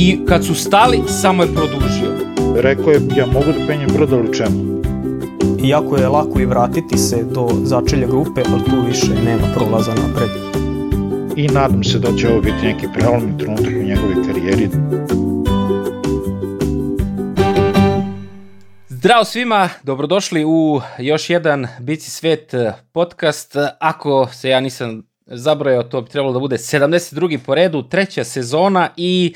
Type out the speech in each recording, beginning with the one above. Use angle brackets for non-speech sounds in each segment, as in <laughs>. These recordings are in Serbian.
i kad su stali, samo je produžio. Rekao je, ja mogu da penjem brod, ali čemu? Iako je lako i vratiti se do začelja grupe, ali tu više nema prolaza napred. I nadam se da će ovo biti neki prelomni trenutak u njegovoj karijeri. Zdravo svima, dobrodošli u još jedan Bici svet podcast. Ako se ja nisam zabrojao, to bi trebalo da bude 72. po redu, treća sezona i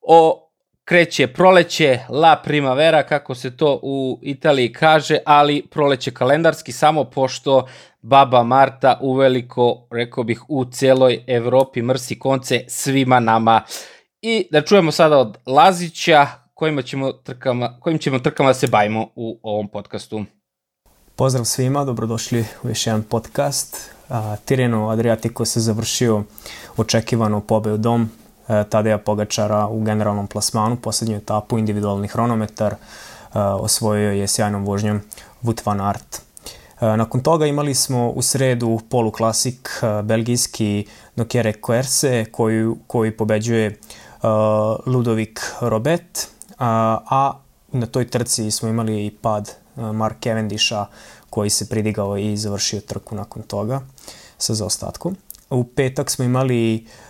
o kreće proleće, la primavera, kako se to u Italiji kaže, ali proleće kalendarski, samo pošto baba Marta uveliko, rekao bih, u celoj Evropi mrsi konce svima nama. I da čujemo sada od Lazića, kojima ćemo trkama, kojim ćemo trkama da se bavimo u ovom podcastu. Pozdrav svima, dobrodošli u još jedan podcast. Tireno Adriatico se završio očekivano pobedom Tadeja Pogačara u generalnom plasmanu, poslednju etapu, individualni hronometar, e, osvojio je sjajnom vožnjom Wout van Aert. E, nakon toga imali smo u sredu poluklasik belgijski Nokere Koerse koji, koji pobeđuje Ludovik Robet, a na toj trci smo imali i pad Mark Cavendisha koji se pridigao i završio trku nakon toga sa zaostatkom. U petak smo imali uh,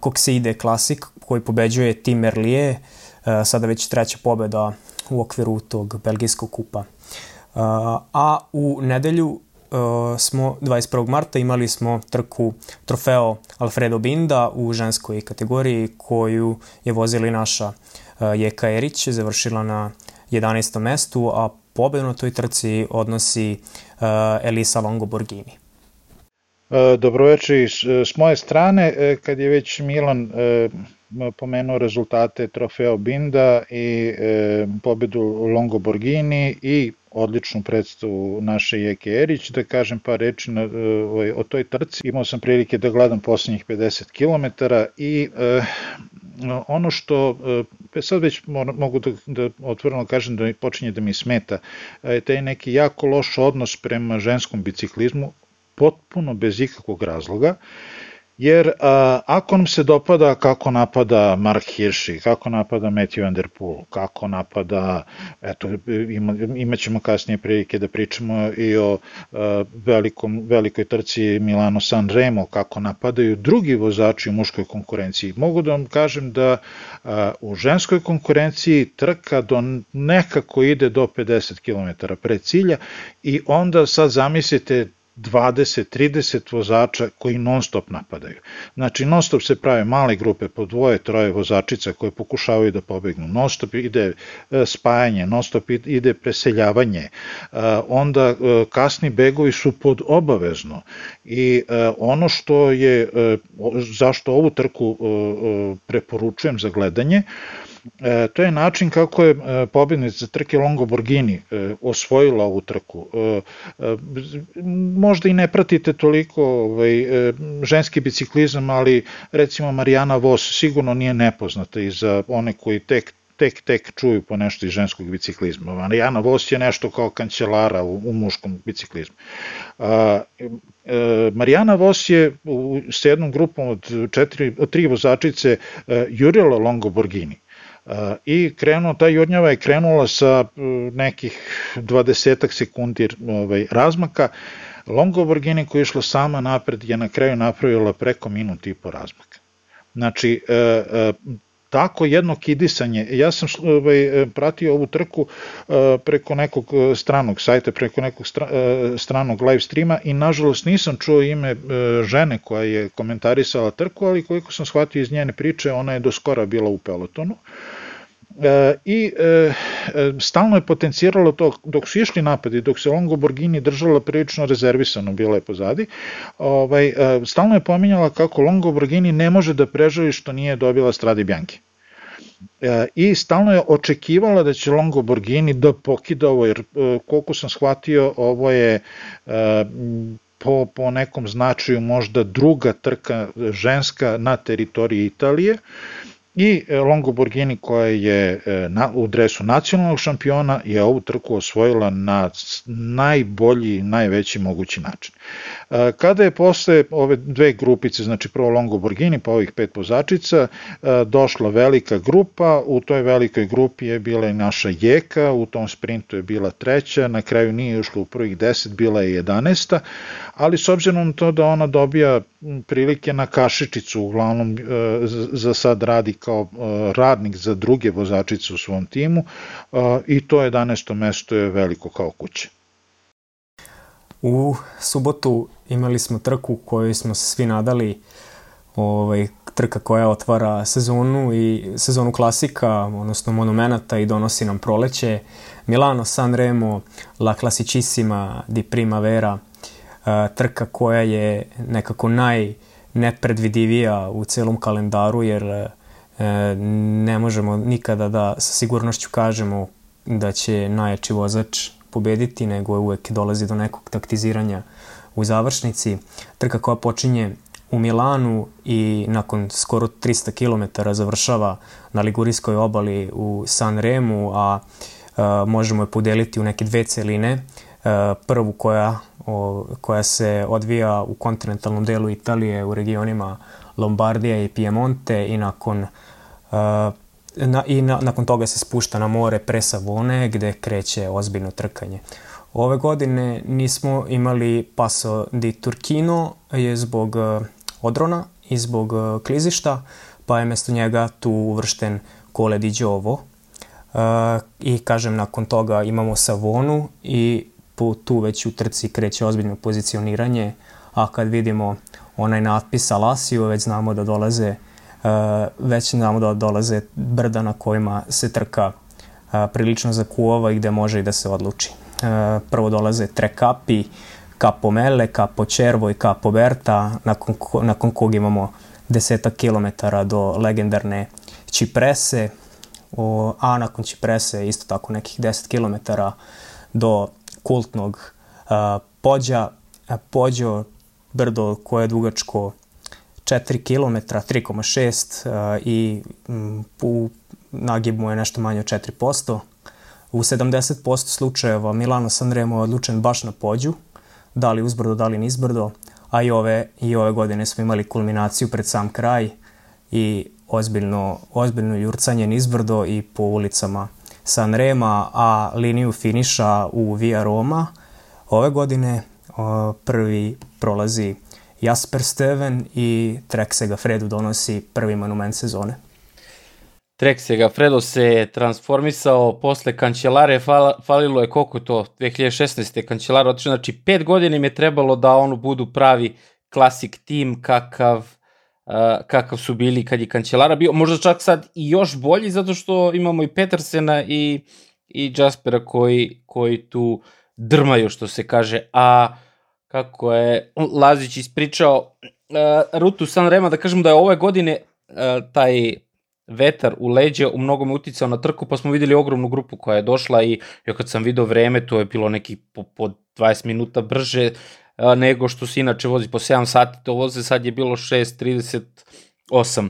Coxide Classic koji pobeđuje Tim Merlier, uh, sada već treća pobeda u okviru tog belgijskog kupa. Uh, a u nedelju uh, smo 21. marta imali smo trku trofeo Alfredo Binda u ženskoj kategoriji koju je vozila i naša uh, Jeka Erić, završila na 11. mestu, a pobedu na toj trci odnosi uh, Elisa Longo Borghini. E, dobroveče s moje strane, e, kad je već Milan e, pomenuo rezultate trofeo Binda i pobedu Longo Borghini i odličnu predstavu naše Jeke Erić, da kažem par reči na, o, o toj trci. Imao sam prilike da gledam poslednjih 50 km i ono što sad već mogu da, da otvoreno kažem da počinje da mi smeta, je taj neki jako loš odnos prema ženskom biciklizmu, potpuno bez ikakvog razloga, jer a, ako nam se dopada kako napada Mark Hirschi, kako napada Matthew Van Der Poel, kako napada, eto, ima, imaćemo kasnije prilike da pričamo i o a, velikom, velikoj trci Milano San Remo, kako napadaju drugi vozači u muškoj konkurenciji. Mogu da vam kažem da a, u ženskoj konkurenciji trka do nekako ide do 50 km pre cilja i onda sad zamislite 20-30 vozača koji non stop napadaju. Znači non stop se prave male grupe po dvoje, troje vozačica koje pokušavaju da pobegnu. Non stop ide e, spajanje, non stop ide preseljavanje. E, onda e, kasni begovi su pod obavezno. I ono što je, zašto ovu trku preporučujem za gledanje, E, to je način kako je e, pobednica trke Longo Borghini e, osvojila ovu trku. E, e, možda i ne pratite toliko ovaj, e, ženski biciklizam, ali recimo Marijana Vos sigurno nije nepoznata i za one koji tek tek tek čuju po nešto iz ženskog biciklizma. Marijana Vos je nešto kao kancelara u, u muškom biciklizmu. A, e, Marijana Vos je u, s jednom grupom od, četiri, od tri vozačice e, jurila Longo Borghini i krenuo, ta jurnjava je krenula sa nekih 20 sekundi ovaj, razmaka, Longo Borghini koja je išla sama napred je na kraju napravila preko minut i po razmaka. Znači, e, e, tako jedno kidisanje. Ja sam ovaj, pratio ovu trku e, preko nekog stranog sajta, preko nekog stra, stranog live streama i nažalost nisam čuo ime žene koja je komentarisala trku, ali koliko sam shvatio iz njene priče, ona je do skora bila u pelotonu. E, i e, stalno je potenciralo to dok su išli napadi, dok se Longo Borghini držala prilično rezervisano, bila je pozadi, ovaj, e, stalno je pominjala kako Longo Borghini ne može da prežali što nije dobila Stradi Bianchi. E, I stalno je očekivala da će Longo Borghini da pokida ovo, jer e, koliko sam shvatio, ovo je e, po, po nekom značaju možda druga trka ženska na teritoriji Italije, i Longo Borghini koja je na, u dresu nacionalnog šampiona je ovu trku osvojila na najbolji, najveći mogući način. Kada je posle ove dve grupice, znači prvo Longo Borghini pa ovih pet vozačica, došla velika grupa, u toj velikoj grupi je bila i naša Jeka, u tom sprintu je bila treća, na kraju nije ušla u prvih deset, bila je 11. ali s obzirom to da ona dobija prilike na kašičicu, uglavnom e, za sad radi kao e, radnik za druge vozačice u svom timu e, i to 11. mesto je veliko kao kuće. U subotu imali smo trku koju smo se svi nadali ovaj, trka koja otvara sezonu i sezonu klasika, odnosno monumenata i donosi nam proleće. Milano Sanremo, La Classicissima di Primavera, trka koja je nekako najnepredvidivija u celom kalendaru jer e, ne možemo nikada da sa sigurnošću kažemo da će najjači vozač pobediti, nego uvek dolazi do nekog taktiziranja u završnici. Trka koja počinje u Milanu i nakon skoro 300 km završava na Ligurijskoj obali u San Remu, a, a možemo je podeliti u neke dve celine. A, prvu koja, o, koja se odvija u kontinentalnom delu Italije u regionima Lombardija i Piemonte i nakon a, na, i na, nakon toga se spušta na more pre Savone gde kreće ozbiljno trkanje. Ove godine nismo imali Paso di Turkino je zbog odrona i zbog uh, klizišta, pa je mesto njega tu uvršten Kole di Giovo. Uh, I kažem, nakon toga imamo Savonu i po, tu već u trci kreće ozbiljno pozicioniranje, a kad vidimo onaj natpis Alasio, već znamo da dolaze uh, već znamo da dolaze brda na kojima se trka uh, prilično zakuova i gde može i da se odluči. Uh, prvo dolaze Trekapi, Capo Mele, Capo Cervo i Capo Berta, nakon, nakon kog imamo desetak kilometara do legendarne Ciprese, o, a nakon Ciprese isto tako nekih 10 kilometara do kultnog a, Pođa, a, Pođo, brdo koje je dugačko 4 km, 3,6 i m, u nagibu je nešto manje od 4%. U 70% slučajeva Milano Sanremo je odlučen baš na pođu, da li uzbrdo, da li nizbrdo, a i ove, i ove godine smo imali kulminaciju pred sam kraj i ozbiljno, ozbiljno jurcanje nizbrdo i po ulicama Sanrema, a liniju finiša u Via Roma. Ove godine prvi prolazi Jasper Steven i Trek Segafredu donosi prvi monument sezone. Trek Segafredo se transformisao posle kančelare, fal, falilo je koliko to, 2016. kančelara otišao, znači pet godina im je trebalo da ono budu pravi klasik tim kakav, uh, kakav su bili kad je kančelara bio, možda čak sad i još bolji zato što imamo i Petersena i, i Jaspera koji, koji tu drmaju što se kaže, a kako je Lazić ispričao uh, rutu Sanrema, da kažem da je ove godine uh, taj vetar u leđe u mnogome uticao na trku, pa smo videli ogromnu grupu koja je došla i ja kad sam video vreme, to je bilo neki po, po 20 minuta brže a, nego što se inače vozi po 7 sati, to voze sad je bilo 6.38.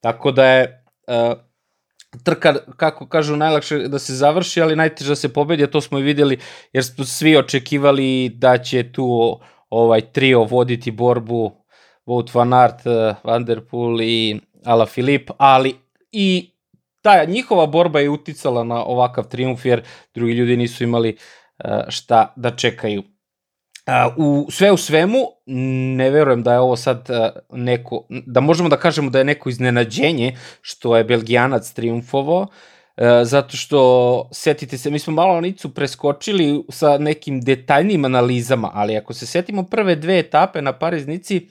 Tako da je a, trka, kako kažu, najlakše da se završi, ali najteže da se pobedi, a to smo i videli, jer smo svi očekivali da će tu ovaj trio voditi borbu Wout van Aert, Van der Poel i Ala Filip, ali i ta njihova borba je uticala na ovakav triumf jer drugi ljudi nisu imali uh, šta da čekaju. U sve u svemu, ne verujem da je ovo sad neko, da možemo da kažemo da je neko iznenađenje što je Belgijanac triumfovao, zato što, setite se, mi smo malo Nicu preskočili sa nekim detaljnim analizama, ali ako se setimo prve dve etape na Pariznici,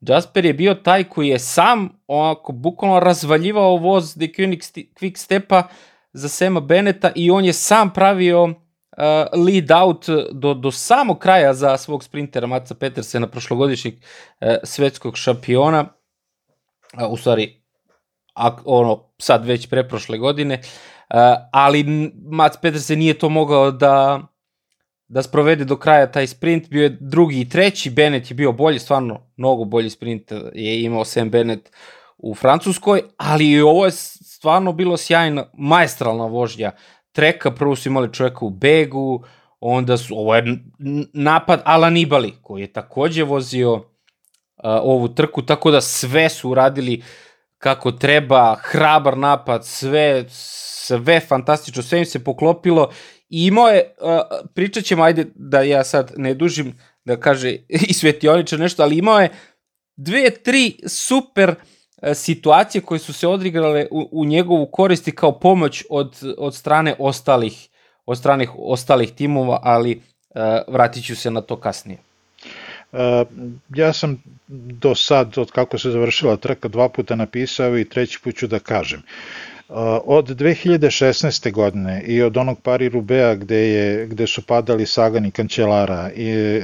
Jasper je bio taj koji je sam onako bukvalno razvaljivao voz De Koenig Quick Stepa za Sema Beneta i on je sam pravio uh, lead out do, do samog kraja za svog sprintera Maca Petersena, prošlogodišnjeg uh, svetskog šampiona, uh, u stvari, a, ono, sad već preprošle godine, uh, ali Mac Petersen nije to mogao da da sprovede do kraja taj sprint, bio je drugi i treći, Bennett je bio bolji, stvarno mnogo bolji sprint je imao Sam Bennett u Francuskoj, ali ovo je stvarno bilo sjajna, maestralna vožnja treka, prvo su imali čoveka u begu, onda su, ovo je napad Ala Nibali, koji je takođe vozio uh, ovu trku, tako da sve su uradili kako treba, hrabar napad, sve, sve fantastično, sve im se poklopilo. I imao je, uh, pričat ćemo, ajde da ja sad ne dužim, da kaže i svetioničar nešto, ali imao je dve, tri super uh, situacije koje su se odigrale u, u njegovu koristi kao pomoć od, od strane ostalih od stranih ostalih timova, ali uh, vratit ću se na to kasnije. Uh, ja sam do sad, od kako se završila trka, dva puta napisao i treći put ću da kažem. Uh, od 2016. godine i od onog pari Rubea gde, je, gde su padali Sagan i Kančelara i,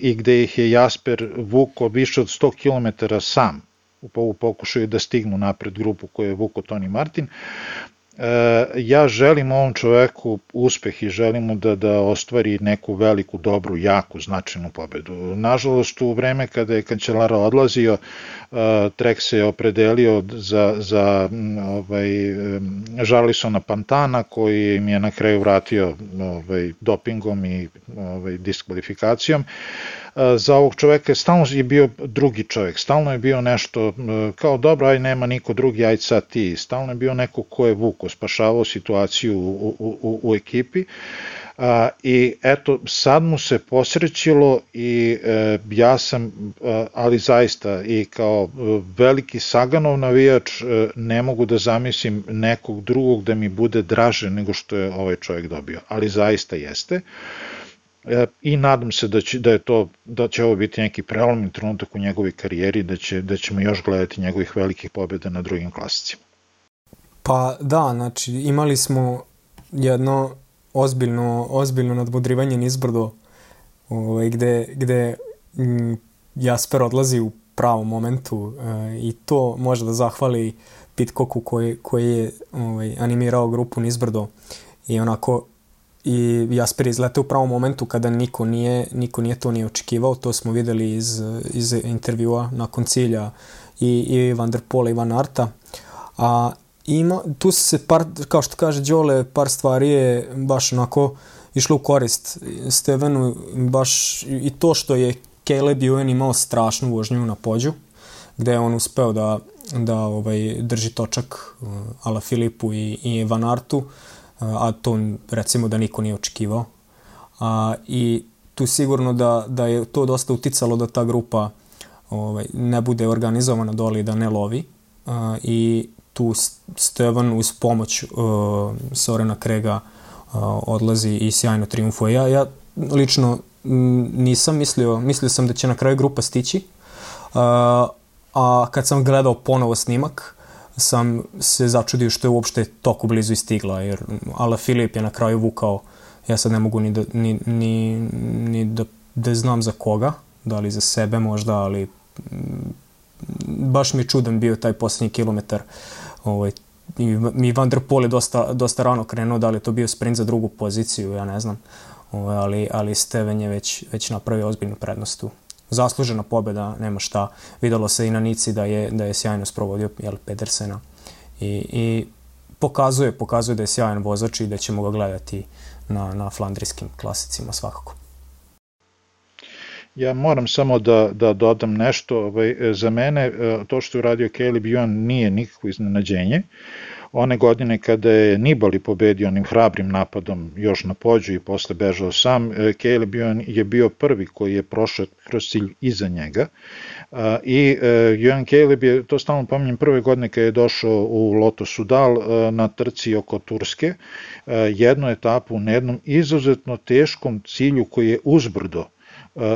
i gde ih je Jasper vuko više od 100 km sam u pokušaju da stignu napred grupu koju je vuko Toni Martin, E, ja želim ovom čoveku uspeh i želim mu da, da ostvari neku veliku, dobru, jaku, značajnu pobedu. Nažalost, u vreme kada je kancelara odlazio, e, Trek se je opredelio za, za ovaj, Žarlisona Pantana, koji im je na kraju vratio ovaj, dopingom i ovaj, diskvalifikacijom za ovog čoveka stalno je bio drugi čovek, stalno je bio nešto kao dobro, aj nema niko drugi, aj sad ti, stalno je bio neko ko je vuko, spašavao situaciju u, u, u, u ekipi. A, I eto, sad mu se posrećilo i e, ja sam, ali zaista i kao e, veliki Saganov navijač e, ne mogu da zamislim nekog drugog da mi bude draže nego što je ovaj čovjek dobio, ali zaista jeste. I nadam se da će, da je to da će ovo biti neki prelomni trenutak u njegovoj karijeri da će da ćemo još gledati njegovih velikih pobjeda na drugim klasicima. Pa da, znači imali smo jedno ozbiljno ozbiljno nadmudrivanje nizbrdo ovaj gde gde m, Jasper odlazi u pravom momentu e, i to može da zahvali Pitcocku koji, koji je ovaj, animirao grupu nizbrdo i onako i Jasper izlete u pravom momentu kada niko nije, niko nije to nije očekivao, to smo videli iz, iz intervjua nakon cilja i, i Van der Pola i Van Arta. A ima, tu se par, kao što kaže Đole, par stvari je baš onako išlo u korist. Stevenu, baš i to što je Caleb Ewan imao strašnu vožnju na pođu, gde je on uspeo da, da ovaj, drži točak uh, Ala Filipu i, i Van Artu, a to recimo da niko nije očekivao. A, I tu sigurno da, da je to dosta uticalo da ta grupa ovaj, ne bude organizovana doli da ne lovi a, i tu Stevan uz pomoć uh, Sorena Krega uh, odlazi i sjajno triumfuje. Ja, ja lično nisam mislio, mislio sam da će na kraju grupa stići, uh, a kad sam gledao ponovo snimak, sam se začudio što je uopšte toku blizu istigla, jer Ala Filip je na kraju vukao, ja sad ne mogu ni da, ni, ni, ni da, da znam za koga, da li za sebe možda, ali m, baš mi je čudan bio taj poslednji kilometar. Ovaj, i, mi Van der Pol je dosta, dosta rano krenuo, da li to bio sprint za drugu poziciju, ja ne znam. Ovaj, ali, ali Steven je već, već napravio ozbiljnu prednost tu zaslužena pobeda, nema šta. Videlo se i na Nici da je, da je sjajno sprovodio jel, Pedersena i, i pokazuje, pokazuje da je sjajan vozač i da ćemo ga gledati na, na flandrijskim klasicima svakako. Ja moram samo da, da dodam nešto. Ovaj, za mene e, to što je uradio Caleb Ewan nije nikakvo iznenađenje. One godine kada je Nibali pobedio onim hrabrim napadom još na pođu i posle bežao sam, e, Caleb je bio prvi koji je prošao kroz cilj iza njega i e, Johan Caleb je, to stalno pominjem, prve godine kada je došao u Loto Sudal e, na trci oko Turske, jednu etapu na jednom izuzetno teškom cilju koji je uzbrdo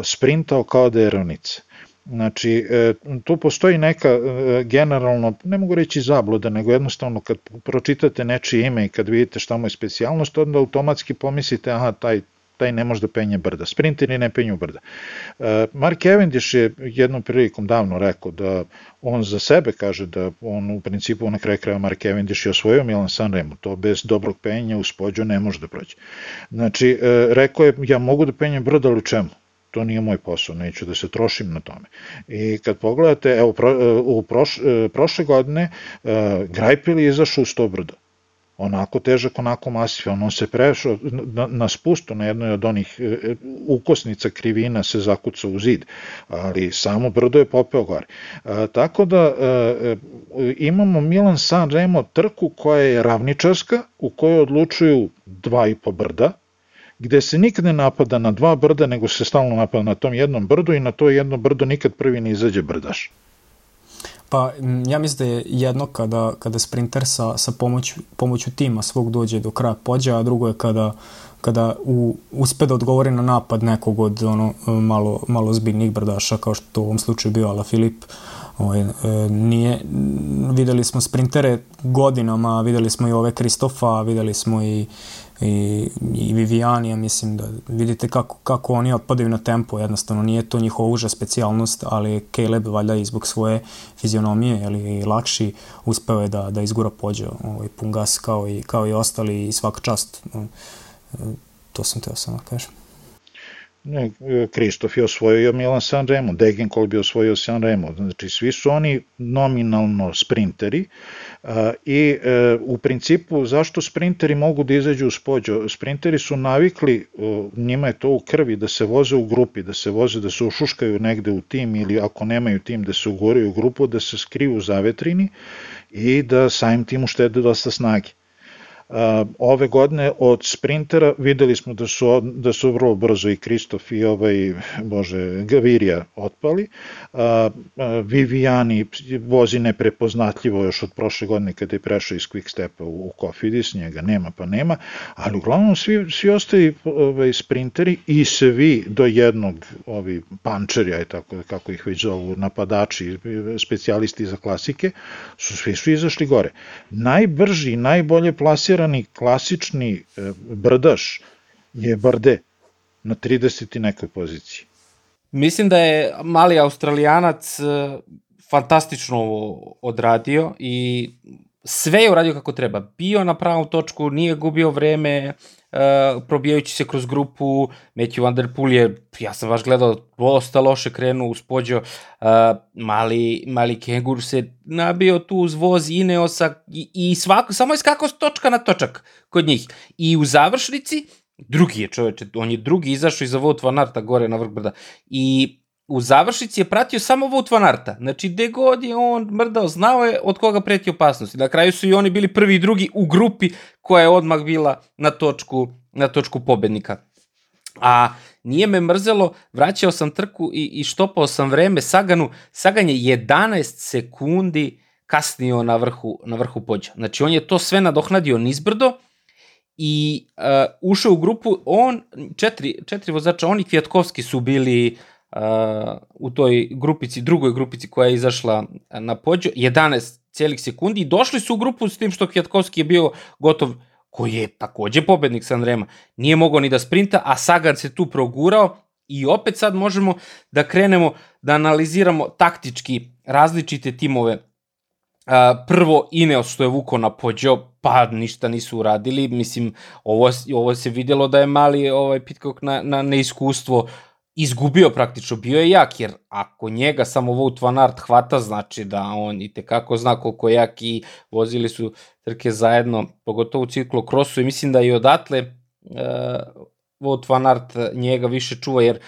sprintao kao da je ravnica Znači, e, tu postoji neka e, generalno, ne mogu reći zabluda, nego jednostavno kad pročitate nečije ime i kad vidite šta mu je specijalnost, onda automatski pomislite, aha, taj, taj ne može da penje brda. Sprinteri ne penju brda. E, Mark Cavendish je jednom prilikom davno rekao da on za sebe kaže da on u principu na kraju kraja Mark Cavendish je osvojio Milan Sanremo, to bez dobrog penja u spođu ne može da prođe. Znači, rekao je, ja mogu da penjem brda, ali u čemu? To nije moj posao, neću da se trošim na tome. I kad pogledate, evo, pro, u proš, prošle godine uh, Grajpil je izašao u 100 brda. onako težak, onako masivan. On se prešao na, na spustu na jednoj od onih e, e, ukosnica krivina se zakucao u zid, ali samo brdo je popeo gore. A, tako da e, imamo Milan San Remo trku koja je ravničarska, u kojoj odlučuju dva i po brda, gde se nikad ne napada na dva brda, nego se stalno napada na tom jednom brdu i na to jedno brdo nikad prvi ne izađe brdaš. Pa ja mislim da je jedno kada, kada sprinter sa, sa pomoć, pomoću tima svog dođe do kraja pođa, a drugo je kada, kada u, uspe da odgovori na napad nekog od ono, malo, malo zbiljnih brdaša, kao što u ovom slučaju bio Ala Filip. Ovaj, e, nije, videli smo sprintere godinama, videli smo i ove Kristofa, videli smo i i, i Vivianija, mislim da vidite kako, kako oni otpadaju na tempo, jednostavno nije to njihova uža specijalnost, ali Caleb valjda i zbog svoje fizionomije ali i lakši uspeo je da, da izgura pođe ovaj, pun gas kao i, kao i ostali i svaka čast. To sam teo samo da kažem. Ne, Kristof je osvojio Milan Sanremo, Degenkolb je osvojio Sanremo, znači svi su oni nominalno sprinteri i e, u principu zašto sprinteri mogu da izađu uz pođo? Sprinteri su navikli, njima je to u krvi da se voze u grupi, da se voze, da se ušuškaju negde u tim ili ako nemaju tim da se ugoraju u grupu, da se skriju u zavetrini i da samim tim uštede dosta snage ove godine od sprintera videli smo da su, da su vrlo brzo i Kristof i ovaj, bože, Gavirija otpali. Viviani vozi neprepoznatljivo još od prošle godine kada je prešao iz Quick Stepa u, u Cofidis, njega nema pa nema, ali uglavnom svi, svi ostali ovaj, sprinteri i svi do jednog ovi pančeri, aj tako kako ih već zovu, napadači, specijalisti za klasike, su svi su izašli gore. Najbrži, najbolje plasirani izabrani klasični e, brdaš je Barde na 30. nekoj poziciji. Mislim da je mali australijanac e, fantastično odradio i sve je uradio kako treba. Bio na pravom točku, nije gubio vreme, uh, probijajući se kroz grupu, Matthew Van Der Poel je, ja sam baš gledao, dosta loše krenuo uz pođo, uh, mali, mali kengur se nabio tu uz voz Ineosa i, i svako, samo je skakao s točka na točak kod njih. I u završnici, drugi je čoveče, on je drugi izašao iza Wout Van Arta gore na vrh brda. I u završnici je pratio samo Wout van Arta. Znači, gde god je on mrdao, znao je od koga preti opasnost. Na kraju su i oni bili prvi i drugi u grupi koja je odmah bila na točku, na točku pobednika. A nije me mrzelo, vraćao sam trku i, i štopao sam vreme Saganu. Sagan je 11 sekundi kasnio na vrhu, na vrhu pođa. Znači, on je to sve nadohnadio nizbrdo i uh, ušao u grupu, on, četiri, četiri vozača, oni Kvjatkovski su bili uh, u toj grupici, drugoj grupici koja je izašla na pođu, 11 cijelih sekundi i došli su u grupu s tim što Kjatkovski je bio gotov, koji je takođe pobednik Sanrema. Nije mogao ni da sprinta, a Sagan se tu progurao i opet sad možemo da krenemo da analiziramo taktički različite timove. Prvo Ineos što je vuko na pođo, pa ništa nisu uradili. Mislim, ovo, ovo se videlo da je mali ovaj Pitcock na, na neiskustvo izgubio praktično, bio je jak, jer ako njega samo Wout van Aert hvata, znači da on i tekako zna koliko je jak i vozili su trke zajedno, pogotovo u ciklokrosu i mislim da i odatle uh, Wout van Aert njega više čuva, jer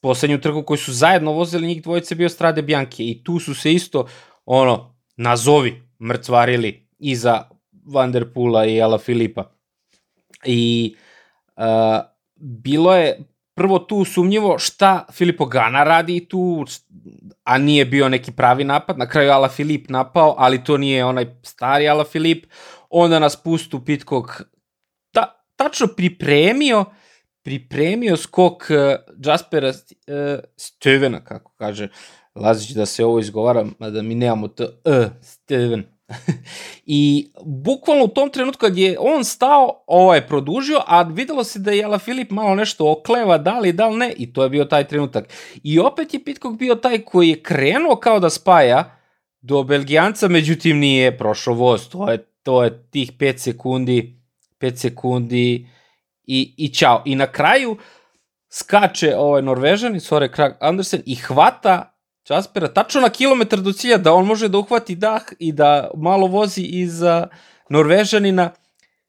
poslednju trku koju su zajedno vozili njih dvojice bio Strade Bianche i tu su se isto ono, nazovi mrcvarili iza Van der Pula i Ala Filipa. I uh, bilo je prvo tu sumnjivo šta Filipo Gana radi tu, a nije bio neki pravi napad. Na kraju Ala Filip napao, ali to nije onaj stari Ala Filip. Onda nas pustu Pitkog ta, tačno pripremio pripremio skok uh, Jaspera uh, Stevena, kako kaže Lazić da se ovo izgovara, da mi nemamo to uh, Steven. <laughs> I bukvalno u tom trenutku kad je on stao, ovo je produžio, a videlo se da je Jela Filip malo nešto okleva, da li, da li ne, i to je bio taj trenutak. I opet je Pitcock bio taj koji je krenuo kao da spaja do Belgijanca, međutim nije prošao voz, to je, to je tih 5 sekundi, 5 sekundi i, i čao. I na kraju skače ovaj Norvežan, Sore Krag Andersen, i hvata Časpera tačno na kilometar do cilja da on može da uhvati dah i da malo vozi iza Norvežanina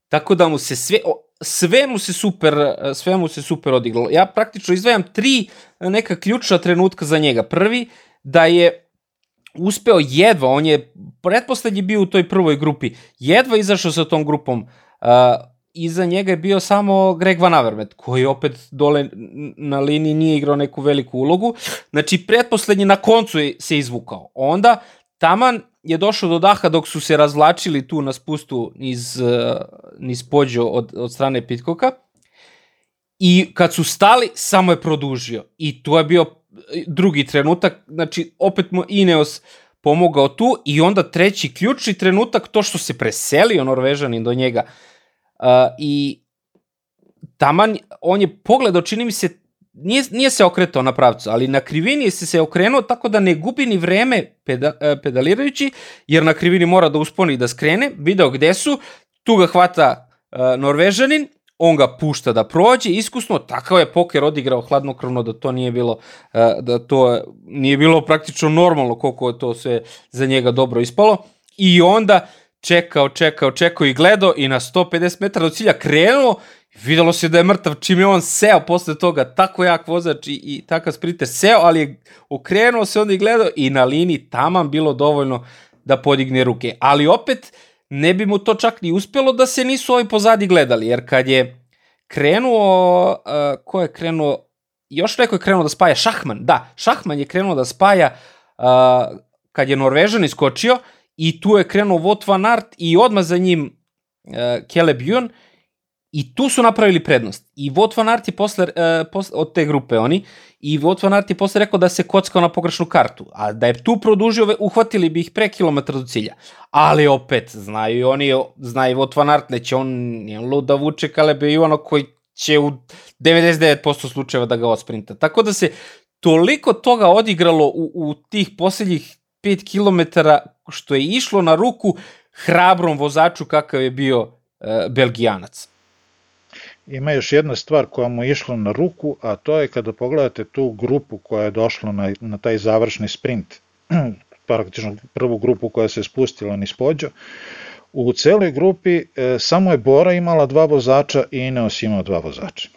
tako da mu se sve, sve mu se super, sve mu se super odigralo. Ja praktično izdvajam tri neka ključna trenutka za njega. Prvi, da je uspeo jedva, on je pretposlednji bio u toj prvoj grupi, jedva izašao sa tom grupom. Uh, iza njega je bio samo Greg Van Avermet, koji opet dole na liniji nije igrao neku veliku ulogu. Znači, pretposlednji na koncu se izvukao. Onda, taman je došao do daha dok su se razvlačili tu na spustu niz, niz pođo od, od strane Pitkoka. I kad su stali, samo je produžio. I to je bio drugi trenutak, znači opet mu Ineos pomogao tu i onda treći ključni trenutak, to što se preselio Norvežanin do njega. Uh, I taman, on je pogledao, čini mi se, nije, nije se okretao na pravcu, ali na krivini se se okrenuo tako da ne gubi ni vreme peda, uh, pedalirajući, jer na krivini mora da usponi i da skrene, video gde su, tu ga hvata uh, Norvežanin on ga pušta da prođe iskusno, takav je poker odigrao hladnokrvno da to nije bilo e, da to nije bilo praktično normalno koliko je to sve za njega dobro ispalo. I onda čekao, čekao, čekao i gledao i na 150 metara do cilja krenuo videlo se da je mrtav čim je on seo posle toga, tako jak vozač i, i takav spriter seo, ali je okrenuo se onda i gledao i na liniji taman bilo dovoljno da podigne ruke. Ali opet, ne bi mu to čak ni uspelo da se nisu ovi pozadi gledali, jer kad je krenuo, uh, ko je krenuo, još neko je krenuo da spaja, Šahman, da, Šahman je krenuo da spaja uh, kad je Norvežan iskočio i tu je krenuo Vot van Aert i odmah za njim uh, Caleb Ewan i tu su napravili prednost. I Vot van Aert je posle, uh, posle, od te grupe oni, i Wout van Aert je posle rekao da se kockao na pogrešnu kartu, a da je tu produžio, uhvatili bi ih pre kilometra do cilja. Ali opet, znaju i oni, znaju Wout van Aert, neće on, nije lud da vuče Kalebe Ivano koji će u 99% slučajeva da ga osprinta. Tako da se toliko toga odigralo u, u tih poslednjih 5 km što je išlo na ruku hrabrom vozaču kakav je bio e, Belgijanac ima još jedna stvar koja mu je išla na ruku, a to je kada pogledate tu grupu koja je došla na, na taj završni sprint, <clears throat> praktično prvu grupu koja se spustila niz pođo, u celoj grupi e, samo je Bora imala dva vozača i Ineos imao dva vozača.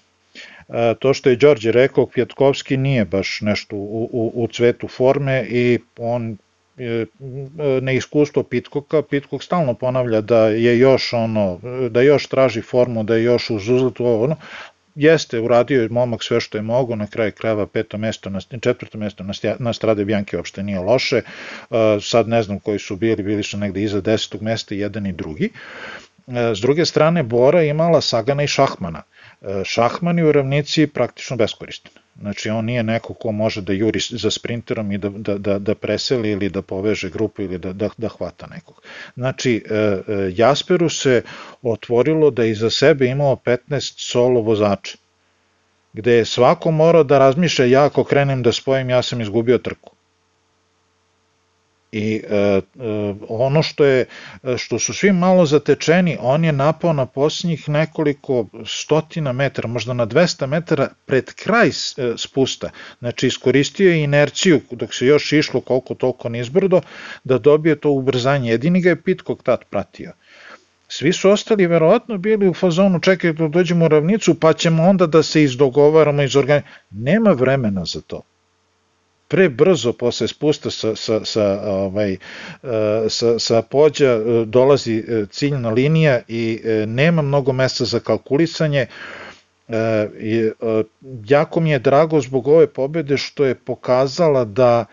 E, to što je Đorđe rekao, Kvjetkovski nije baš nešto u, u, u cvetu forme i on E, neiskustvo Pitkoka, Pitkok stalno ponavlja da je još ono, da još traži formu, da je još uz uzletu ono, jeste, uradio je momak sve što je mogo, na kraju krajeva peto mesto, na, četvrto mesto na, na Strade Bjanke uopšte nije loše, e, sad ne znam koji su bili, bili su negde iza desetog mesta, jedan i drugi. E, s druge strane, Bora imala Sagana i Šahmana. Šahman u ravnici praktično beskoristan. Znači on nije neko ko može da juri za sprinterom i da, da, da, da preseli ili da poveže grupu ili da, da, da hvata nekog. Znači e, e, Jasperu se otvorilo da iza sebe imao 15 solo vozača gde je svako morao da razmišlja ja ako krenem da spojim ja sam izgubio trku. I e, e, ono što je što su svi malo zatečeni, on je napao na posljednjih nekoliko stotina metara, možda na 200 metara pred kraj e, spusta. Znači iskoristio je inerciju dok se još išlo koliko toliko nizbrdo da dobije to ubrzanje. Jedini ga je Pitkog tad pratio. Svi su ostali verovatno bili u fazonu čekaj da dođemo u ravnicu pa ćemo onda da se izdogovaramo iz organizacije. Nema vremena za to prebrzo posle spusta sa, sa, sa, ovaj, e, sa, sa pođa e, dolazi e, ciljna linija i nema mnogo mesta za kalkulisanje. I, jako mi je drago zbog ove pobede što je pokazala da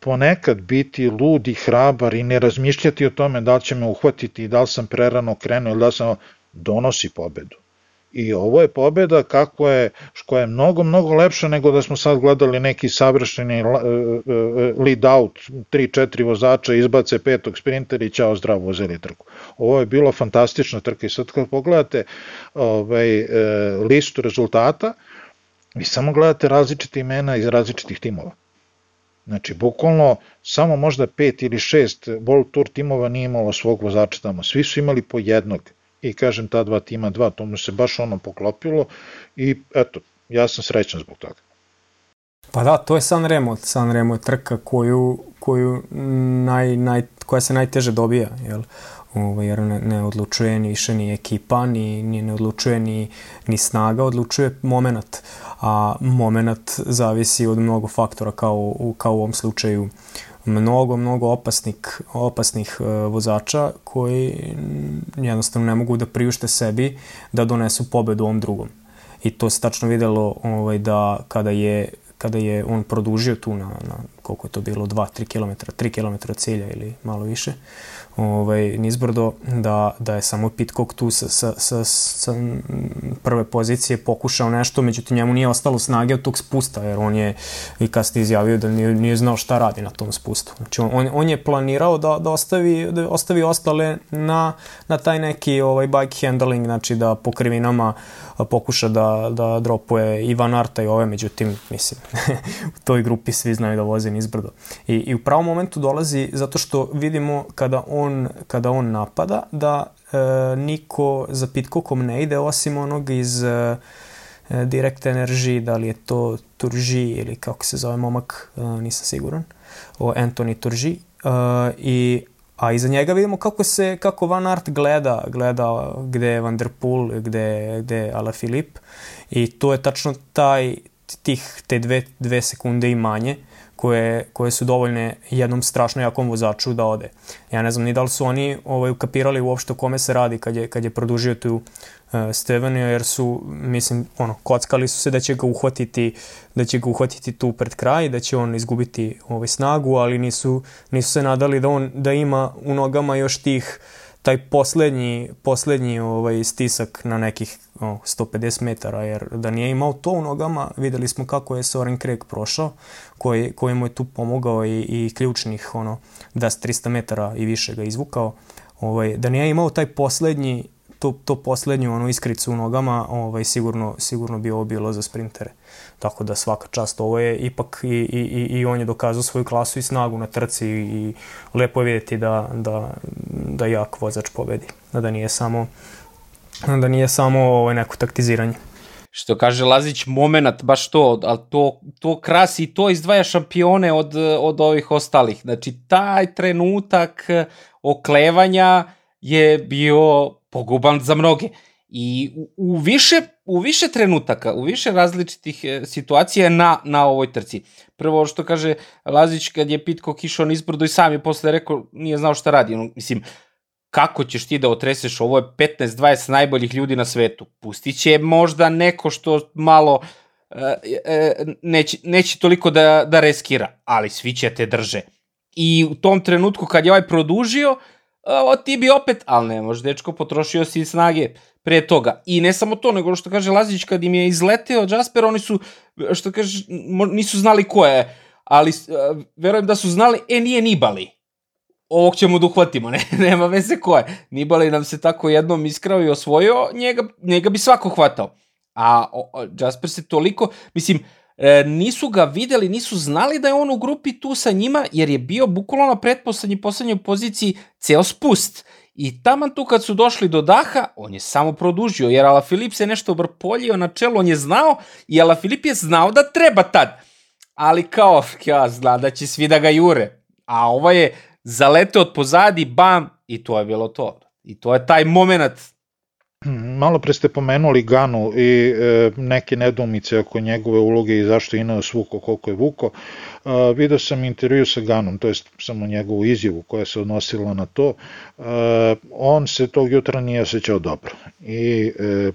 ponekad biti lud i hrabar i ne razmišljati o tome da li će me uhvatiti i da li sam prerano krenuo ili da sam donosi pobedu. I ovo je pobeda kako je, koja je mnogo, mnogo lepša nego da smo sad gledali neki savršeni e, e, e, lead out, 3-4 vozača, izbace petog sprintera i ćao zdravo uzeli trku. Ovo je bilo fantastična trka i sad kad pogledate ovaj, listu rezultata, vi samo gledate različite imena iz različitih timova. Znači, bukvalno samo možda pet ili šest World Tour timova nije imalo svog vozača tamo. Svi su imali po jednog i kažem ta dva tima dva, to mu se baš ono poklopilo i eto, ja sam srećan zbog toga. Pa da, to je San Remo, San Remo je trka koju, koju naj, naj, koja se najteže dobija, jel? Ovaj, jer ne, ne odlučuje ni više ni ekipa, ni, ni ne odlučuje ni, ni snaga, odlučuje moment, a moment zavisi od mnogo faktora kao, u, kao u ovom slučaju mnogo, mnogo opasnih, opasnih uh, vozača koji jednostavno ne mogu da priušte sebi da donesu pobedu ovom drugom. I to se tačno videlo ovaj, da kada je kada je on produžio tu na, na koliko je to bilo, 2-3 km, 3 km cilja ili malo više, ovaj, nizbrdo, da, da je samo Pitcock tu sa, sa, sa, sa prve pozicije pokušao nešto, međutim njemu nije ostalo snage od tog spusta, jer on je i kasnije izjavio da nije, nije znao šta radi na tom spustu. Znači on, on je planirao da, da, ostavi, da ostavi ostale na, na taj neki ovaj, bike handling, znači da po krivinama pokuša da, da dropuje i Van Arta i ove, međutim, mislim, <laughs> u toj grupi svi znaju da voze nizbrdo. I, I u pravom momentu dolazi zato što vidimo kada on, kada on napada da e, niko za Pitcockom ne ide osim onog iz e, Direct Energy, da li je to Turži ili kako se zove momak, e, nisam siguran, o Anthony Turži. E, I a iza njega vidimo kako se kako Van Aert gleda, gleda gde je Van der Poel, gde, gde je Alaphilippe. I to je tačno taj tih te dve, dve sekunde i manje koje, koje su dovoljne jednom strašno jakom vozaču da ode. Ja ne znam ni da li su oni ovaj, ukapirali uopšte o kome se radi kad je, kad je produžio tu uh, Stevenio, jer su, mislim, ono, kockali su se da će ga uhvatiti, da će ga uhvatiti tu pred kraj, da će on izgubiti ovaj, snagu, ali nisu, nisu se nadali da on da ima u nogama još tih taj poslednji, poslednji ovaj, stisak na nekih o, 150 metara, jer da nije imao to u nogama, videli smo kako je Soren Craig prošao, koji, koji mu je tu pomogao i, i ključnih ono, 200-300 metara i više ga izvukao. Ovaj, da nije imao taj poslednji to, to poslednju onu iskricu u nogama, ovaj, sigurno, sigurno bi ovo bilo za sprintere. Tako da svaka čast, ovo je ipak i, i, i on je dokazao svoju klasu i snagu na trci i, i lepo je vidjeti da, da, da jak vozač pobedi, da nije samo da nije samo ovaj, neko taktiziranje što kaže Lazić, moment, baš to, ali to, to krasi i to izdvaja šampione od, od ovih ostalih. Znači, taj trenutak oklevanja je bio poguban za mnoge. I u, u, više, u više trenutaka, u više različitih e, situacija na, na ovoj trci. Prvo što kaže Lazić kad je Pitko kišao nizbrdo i sam je posle rekao nije znao šta radi. Ono, mislim, kako ćeš ti da otreseš, ovo je 15-20 najboljih ljudi na svetu. Pustit će možda neko što malo e, e, neće, neće toliko da, da reskira, ali svi će te drže. I u tom trenutku kad je ovaj produžio, o, ti bi opet, ali ne može, dečko, potrošio si snage pre toga. I ne samo to, nego što kaže Lazić, kad im je izleteo Jasper, oni su, što kaže, nisu znali ko je, ali verujem da su znali, e, nije Nibali. Ovog ćemo da uhvatimo, ne, <laughs> nema veze ko je. Nibali nam se tako jednom iskrao i osvojio, njega, njega bi svako hvatao. A o, Jasper se toliko, mislim, e, nisu ga videli, nisu znali da je on u grupi tu sa njima, jer je bio bukvalno na pretposlednji, poslednjoj poziciji ceo spust. I taman tu kad su došli do daha, on je samo produžio, jer Ala Filip se nešto vrpoljio na čelu, on je znao i Ala Filip je znao da treba tad. Ali kao, ja zna da će svi da ga jure. A ovo je zalete od pozadi, bam, i to je bilo to. I to je taj moment <clears throat> Malo pre ste pomenuli Ganu i e, neke nedumice oko njegove uloge i zašto je Ineos vuko koliko je vuko. E, video sam intervju sa Ganom, to je samo njegovu izjavu koja se odnosila na to. E, on se tog jutra nije osjećao dobro i e,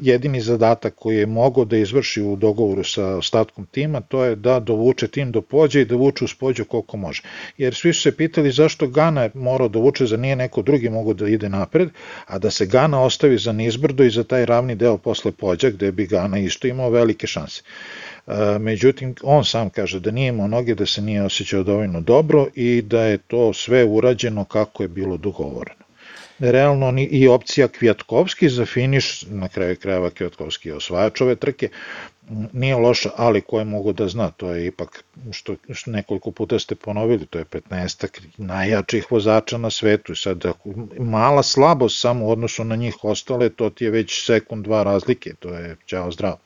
jedini zadatak koji je mogao da izvrši u dogovoru sa ostatkom tima to je da dovuče tim do pođe i da vuče uz pođe koliko može. Jer svi su se pitali zašto Gana je morao da vuče, za nije neko drugi mogao da ide napred, a da se Gana ostavi za nizbrdo i za taj ravni deo posle pođa gde bi Gana isto imao velike šanse. E, međutim, on sam kaže da nije imao noge, da se nije osjećao dovoljno dobro i da je to sve urađeno kako je bilo dogovoreno. Realno i opcija Kvjatkovski za finiš, na kraju krajeva Kvjatkovski je osvajač ove trke, nije loša, ali koje mogu da zna, to je ipak, što, što nekoliko puta ste ponovili, to je 15 najjačih vozača na svetu sad mala slabost samo u odnosu na njih ostale, to ti je već sekund dva razlike, to je ćao zdravo.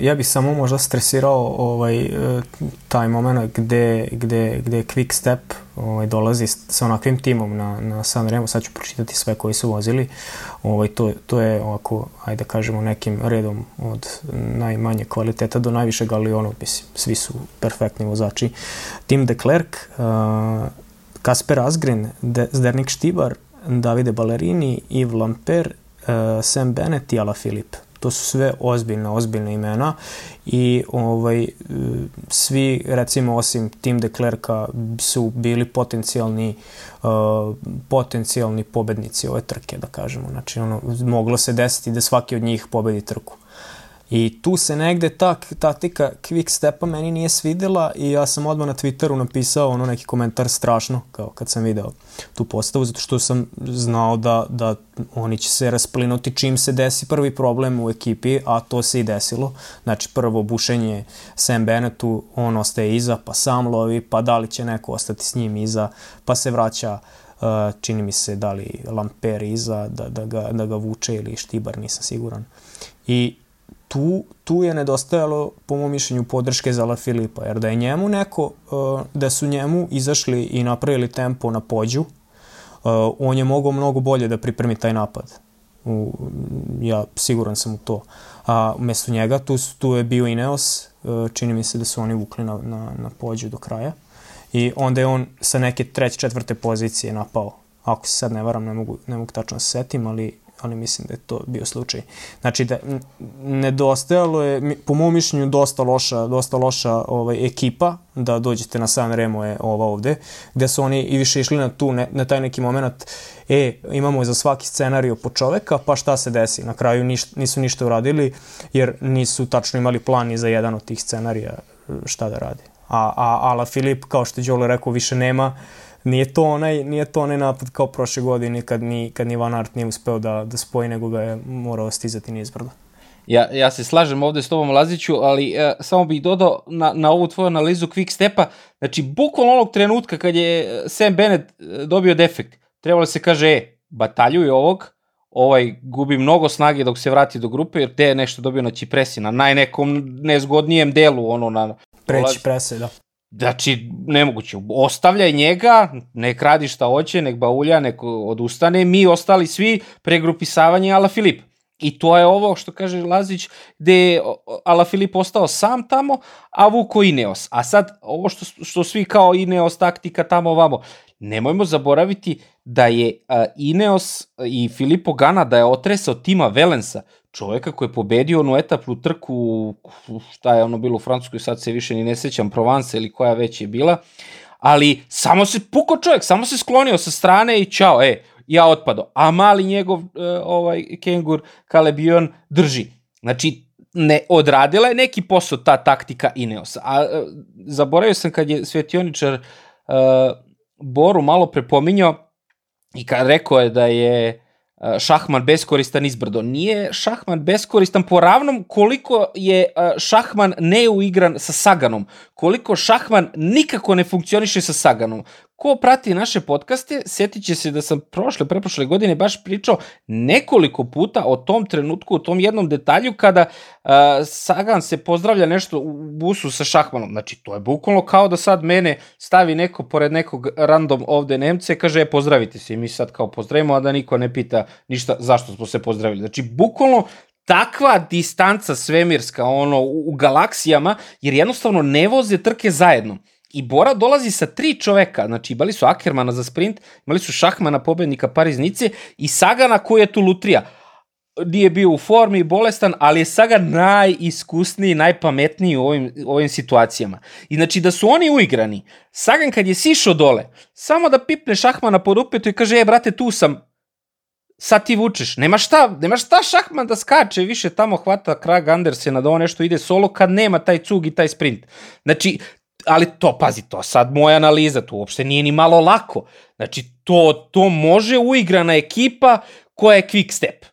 Ja bih samo možda stresirao ovaj, e, taj moment gde, gde, gde Quick Step ovaj, dolazi sa onakvim timom na, na Sanremo, sad ću pročitati sve koji su vozili, ovaj, to, to je ovako, ajde da kažemo, nekim redom od najmanje kvaliteta do najvišeg, ali ono, mislim, svi su perfektni vozači. Tim de Klerk, uh, Kasper Asgren, De, Zdernik Štibar, Davide Ballerini, Yves Lamper, uh, Sam Bennett i Ala Filip to su sve ozbiljne, ozbiljne imena i ovaj, svi, recimo, osim Tim de Klerka, su bili potencijalni uh, potencijalni pobednici ove trke, da kažemo. Znači, ono, moglo se desiti da svaki od njih pobedi trku. I tu se negde ta tatika quick stepa meni nije svidela i ja sam odmah na Twitteru napisao ono neki komentar strašno kao kad sam video tu postavu zato što sam znao da, da oni će se rasplinuti čim se desi prvi problem u ekipi, a to se i desilo. Znači prvo bušenje Sam Bennettu, on ostaje iza, pa sam lovi, pa da li će neko ostati s njim iza, pa se vraća Uh, čini mi se da li Lamper iza, da, da, ga, da ga vuče ili Štibar, nisam siguran. I tu, tu je nedostajalo, po mom mišljenju, podrške za La Filipa, jer da je njemu neko, uh, da su njemu izašli i napravili tempo na pođu, uh, on je mogao mnogo bolje da pripremi taj napad. Ja siguran sam u to. A umesto njega tu, tu je bio Ineos, uh, čini mi se da su oni vukli na, na, na pođu do kraja. I onda je on sa neke treće, četvrte pozicije napao. Ako se sad ne varam, ne mogu, ne mogu tačno da se setim, ali ali mislim da je to bio slučaj. Znači da nedostajalo je po mom mišljenju dosta loša, dosta loša ovaj ekipa da dođete na San Remo je ova ovde, gde su oni i više išli na tu na taj neki moment e, imamo za svaki scenario po čoveka, pa šta se desi? Na kraju niš, nisu ništa uradili, jer nisu tačno imali plan ni za jedan od tih scenarija šta da radi. A, a Ala Filip, kao što je Đole rekao, više nema nije to onaj, nije to onaj napad kao prošle godine kad ni, kad ni Van Aert nije uspeo da, da spoji, nego ga je morao stizati nizbrdo. Ja, ja se slažem ovde s tobom Laziću, ali e, samo bih dodao na, na ovu tvoju analizu quick stepa, znači bukvalno onog trenutka kad je Sam Bennett e, dobio defekt, trebalo se kaže, e, bataljuj ovog, ovaj gubi mnogo snage dok se vrati do grupe, jer te je nešto dobio na Cipresi, na najnekom nezgodnijem delu, ono na... Preći prese, da. Znači, nemoguće. Ostavljaj njega, nek radi šta hoće, nek baulja, nek odustane. Mi ostali svi pregrupisavanje Ala Filip. I to je ovo što kaže Lazić, gde je Ala Filip ostao sam tamo, a Vuko Ineos. A sad, ovo što, što svi kao Ineos taktika tamo ovamo, nemojmo zaboraviti da je Ineos i Filipo Gana da je otresao tima Velensa čoveka koji je pobedio onu etapnu trku, šta je ono bilo u Francuskoj, sad se više ni ne sećam, Provence ili koja već je bila, ali samo se puko čovjek, samo se sklonio sa strane i čao, e, ja otpado. A mali njegov uh, ovaj kengur Kalebion drži. Znači, ne odradila je neki posao ta taktika Ineosa. A uh, zaboravio sam kad je svetioničar uh, Boru malo prepominjao i kad rekao je da je E, šahman beskoristan izbrdo. Nije šahman beskoristan po ravnom koliko je e, šahman neuigran sa Saganom, koliko šahman nikako ne funkcioniše sa Saganom. Ko prati naše podcaste, setit će se da sam prošle, preprošle godine baš pričao nekoliko puta o tom trenutku, o tom jednom detalju kada uh, Sagan se pozdravlja nešto u busu sa šahmanom. Znači, to je bukvalno kao da sad mene stavi neko pored nekog random ovde Nemce, kaže, e, pozdravite se i mi sad kao pozdravimo, a da niko ne pita ništa zašto smo se pozdravili. Znači, bukvalno takva distanca svemirska ono u, u galaksijama, jer jednostavno ne voze trke zajedno. I Bora dolazi sa tri čoveka, znači imali su Ackermana za sprint, imali su Šahmana, pobednika Pariznice i Sagana koji je tu lutrija. Nije bio u formi, bolestan, ali je Sagan najiskusniji, najpametniji u ovim, ovim situacijama. I znači da su oni uigrani, Sagan kad je sišao dole, samo da pipne Šahmana pod upetu i kaže, e brate, tu sam, sad ti vučeš. Nema šta, nema šta Šahman da skače više tamo hvata Krag Andersena da on nešto ide solo kad nema taj cug i taj sprint. Znači, ali to, pazi, to sad moja analiza, to uopšte nije ni malo lako. Znači, to, to može uigrana ekipa koja je quick step.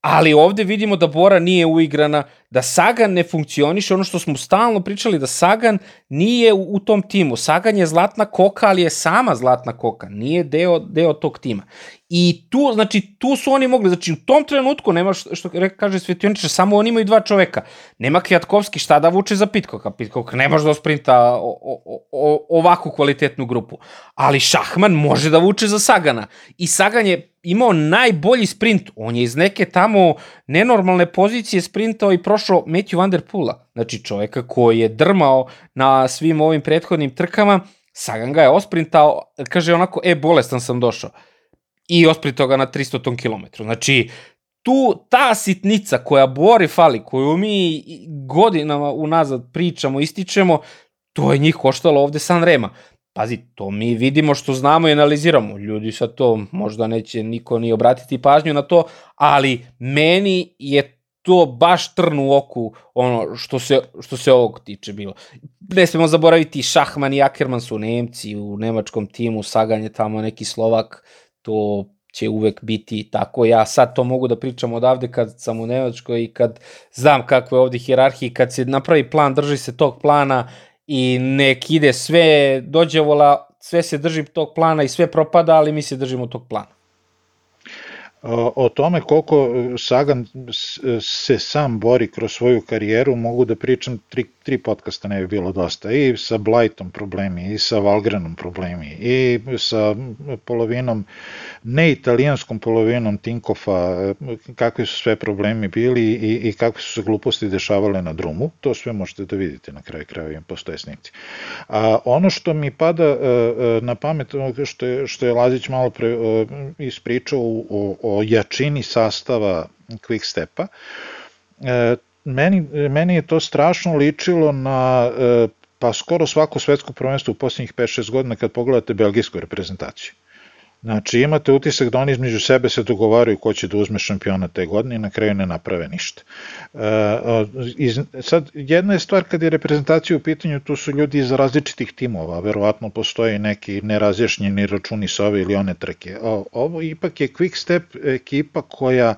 Ali ovde vidimo da Bora nije uigrana da Sagan ne funkcioniše, ono što smo stalno pričali, da Sagan nije u, u tom timu. Sagan je zlatna koka, ali je sama zlatna koka, nije deo, deo tog tima. I tu, znači, tu su oni mogli, znači, u tom trenutku nema, što, što kaže Svetioničar, samo oni imaju dva čoveka. Nema Kvjatkovski šta da vuče za Pitkoka. Pitkok ne može da sprinta o, o, o, ovakvu kvalitetnu grupu. Ali Šahman može da vuče za Sagana. I Sagan je imao najbolji sprint. On je iz neke tamo nenormalne pozicije sprintao i prošao Matthew Van Der Poola. Znači čoveka koji je drmao na svim ovim prethodnim trkama, Sagan ga je osprintao, kaže onako, e, bolestan sam došao i osprito ga na 300 ton kilometru. Znači, tu ta sitnica koja Bori fali, koju mi godinama unazad pričamo, ističemo, to je njih koštalo ovde San Rema. Pazi, to mi vidimo što znamo i analiziramo. Ljudi sa to možda neće niko ni obratiti pažnju na to, ali meni je to baš trn u oku ono što se, što se ovog tiče bilo. Ne smemo zaboraviti Šahman i Ackerman su Nemci u nemačkom timu, Sagan je tamo neki Slovak, to će uvek biti tako. Ja sad to mogu da pričam odavde kad sam u Nemačkoj i kad znam kakve ovde hirarhije, kad se napravi plan, drži se tog plana i nek ide sve, dođe vola, sve se drži tog plana i sve propada, ali mi se držimo tog plana. O tome koliko Sagan se sam bori kroz svoju karijeru mogu da pričam tri, tri podcasta ne bi bilo dosta i sa Blightom problemi i sa Valgrenom problemi i sa polovinom ne italijanskom polovinom Tinkofa kakvi su sve problemi bili i, i kakve su se gluposti dešavale na drumu to sve možete da vidite na kraju kraja postoje snimci a ono što mi pada e, e, na pamet što je, što je Lazić malo pre e, ispričao o o jačini sastava Quickstepa. E, meni, meni je to strašno ličilo na e, pa skoro svako svetsko prvenstvo u posljednjih 5-6 godina kad pogledate belgijsku reprezentaciju. Znači imate utisak da oni između sebe se dogovaraju ko će da uzme šampiona te godine i na kraju ne naprave ništa. E, sad, jedna je stvar kad je reprezentacija u pitanju, tu su ljudi iz različitih timova, verovatno postoje neki nerazjašnjeni računi sa ove ili one trke. O, ovo ipak je Quick Step ekipa koja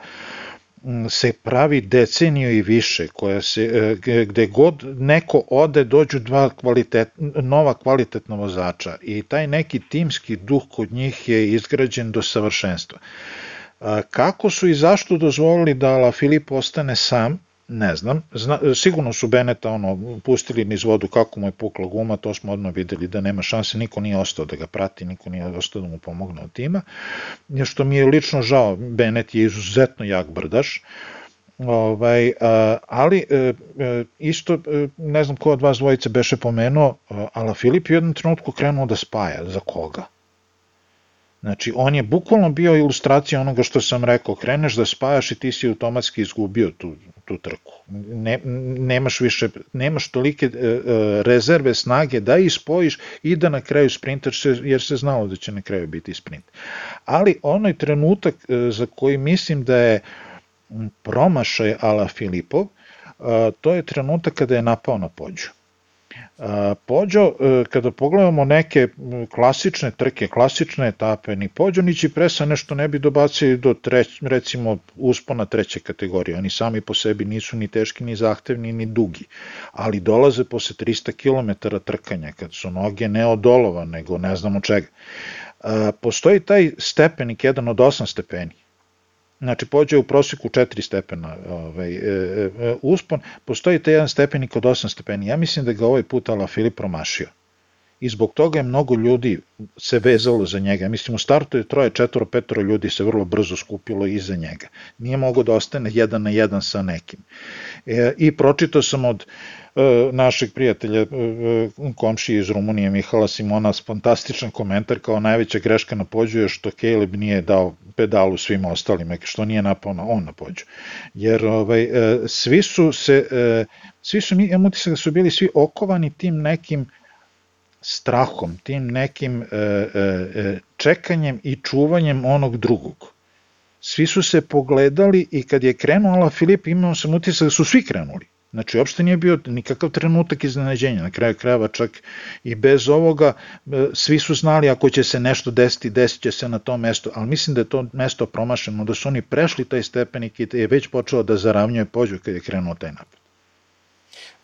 se pravi deceniju i više, koja se, e, gde god neko ode, dođu dva kvalitet, nova kvalitetna vozača i taj neki timski duh kod njih je izgrađen do savršenstva. Kako su i zašto dozvolili da La Filip ostane sam, ne znam, Zna, sigurno su Beneta ono, pustili niz vodu kako mu je pukla guma, to smo odmah videli da nema šanse, niko nije ostao da ga prati, niko nije ostao da mu pomogne od tima, što mi je lično žao, Benet je izuzetno jak brdaš, Ovaj, ali e, e, isto, e, ne znam ko od vas dvojice beše pomenuo, Ala Filip je u jednom trenutku krenuo da spaja. Za koga? Znači, on je bukvalno bio ilustracija onoga što sam rekao, kreneš da spajaš i ti si automatski izgubio tu, tu trku. Ne, nemaš više, nemaš tolike e, e, rezerve snage da ih spojiš i da na kraju sprintaš, jer se znalo da će na kraju biti sprint. Ali onaj trenutak e, za koji mislim da je promašaj Ala Filipov, e, to je trenutak kada je napao na pođu Pođo, e, kada pogledamo neke klasične trke, klasične etape, ni Pođo ni Presa nešto ne bi dobacili do treć, recimo uspona treće kategorije. Oni sami po sebi nisu ni teški, ni zahtevni, ni dugi, ali dolaze posle 300 km trkanja, kad su noge ne od olova, nego ne znamo čega. Postoji taj stepenik, jedan od osam stepeni, znači pođe u prosjeku 4 stepena ovaj, e, e, uspon, postoji taj jedan stepenik od 8 stepeni. Ja mislim da ga ovaj put Ala Filip promašio. I zbog toga je mnogo ljudi se vezalo za njega. Mislim, u startu je troje, četvoro, petoro ljudi se vrlo brzo skupilo iza njega. Nije mogo da ostane jedan na jedan sa nekim. E, I pročitao sam od e, našeg prijatelja, e, e komšije iz Rumunije, Mihala Simona, fantastičan komentar kao najveća greška na pođu je što Caleb nije dao pedalu svim ostalim, što nije napao na on na pođu. Jer ovaj, e, svi su se, e, svi su, imam utisak da su bili svi okovani tim nekim strahom, tim nekim e, e, čekanjem i čuvanjem onog drugog. Svi su se pogledali i kad je krenula Filip imao sam utisak da su svi krenuli. Znači, uopšte nije bio nikakav trenutak iznenađenja, na kraju krajeva čak i bez ovoga, e, svi su znali ako će se nešto desiti, desit će se na tom mestu, ali mislim da je to mesto promašeno, da su oni prešli taj stepenik i da je već počeo da zaravnjuje pođu kad je krenuo taj napad.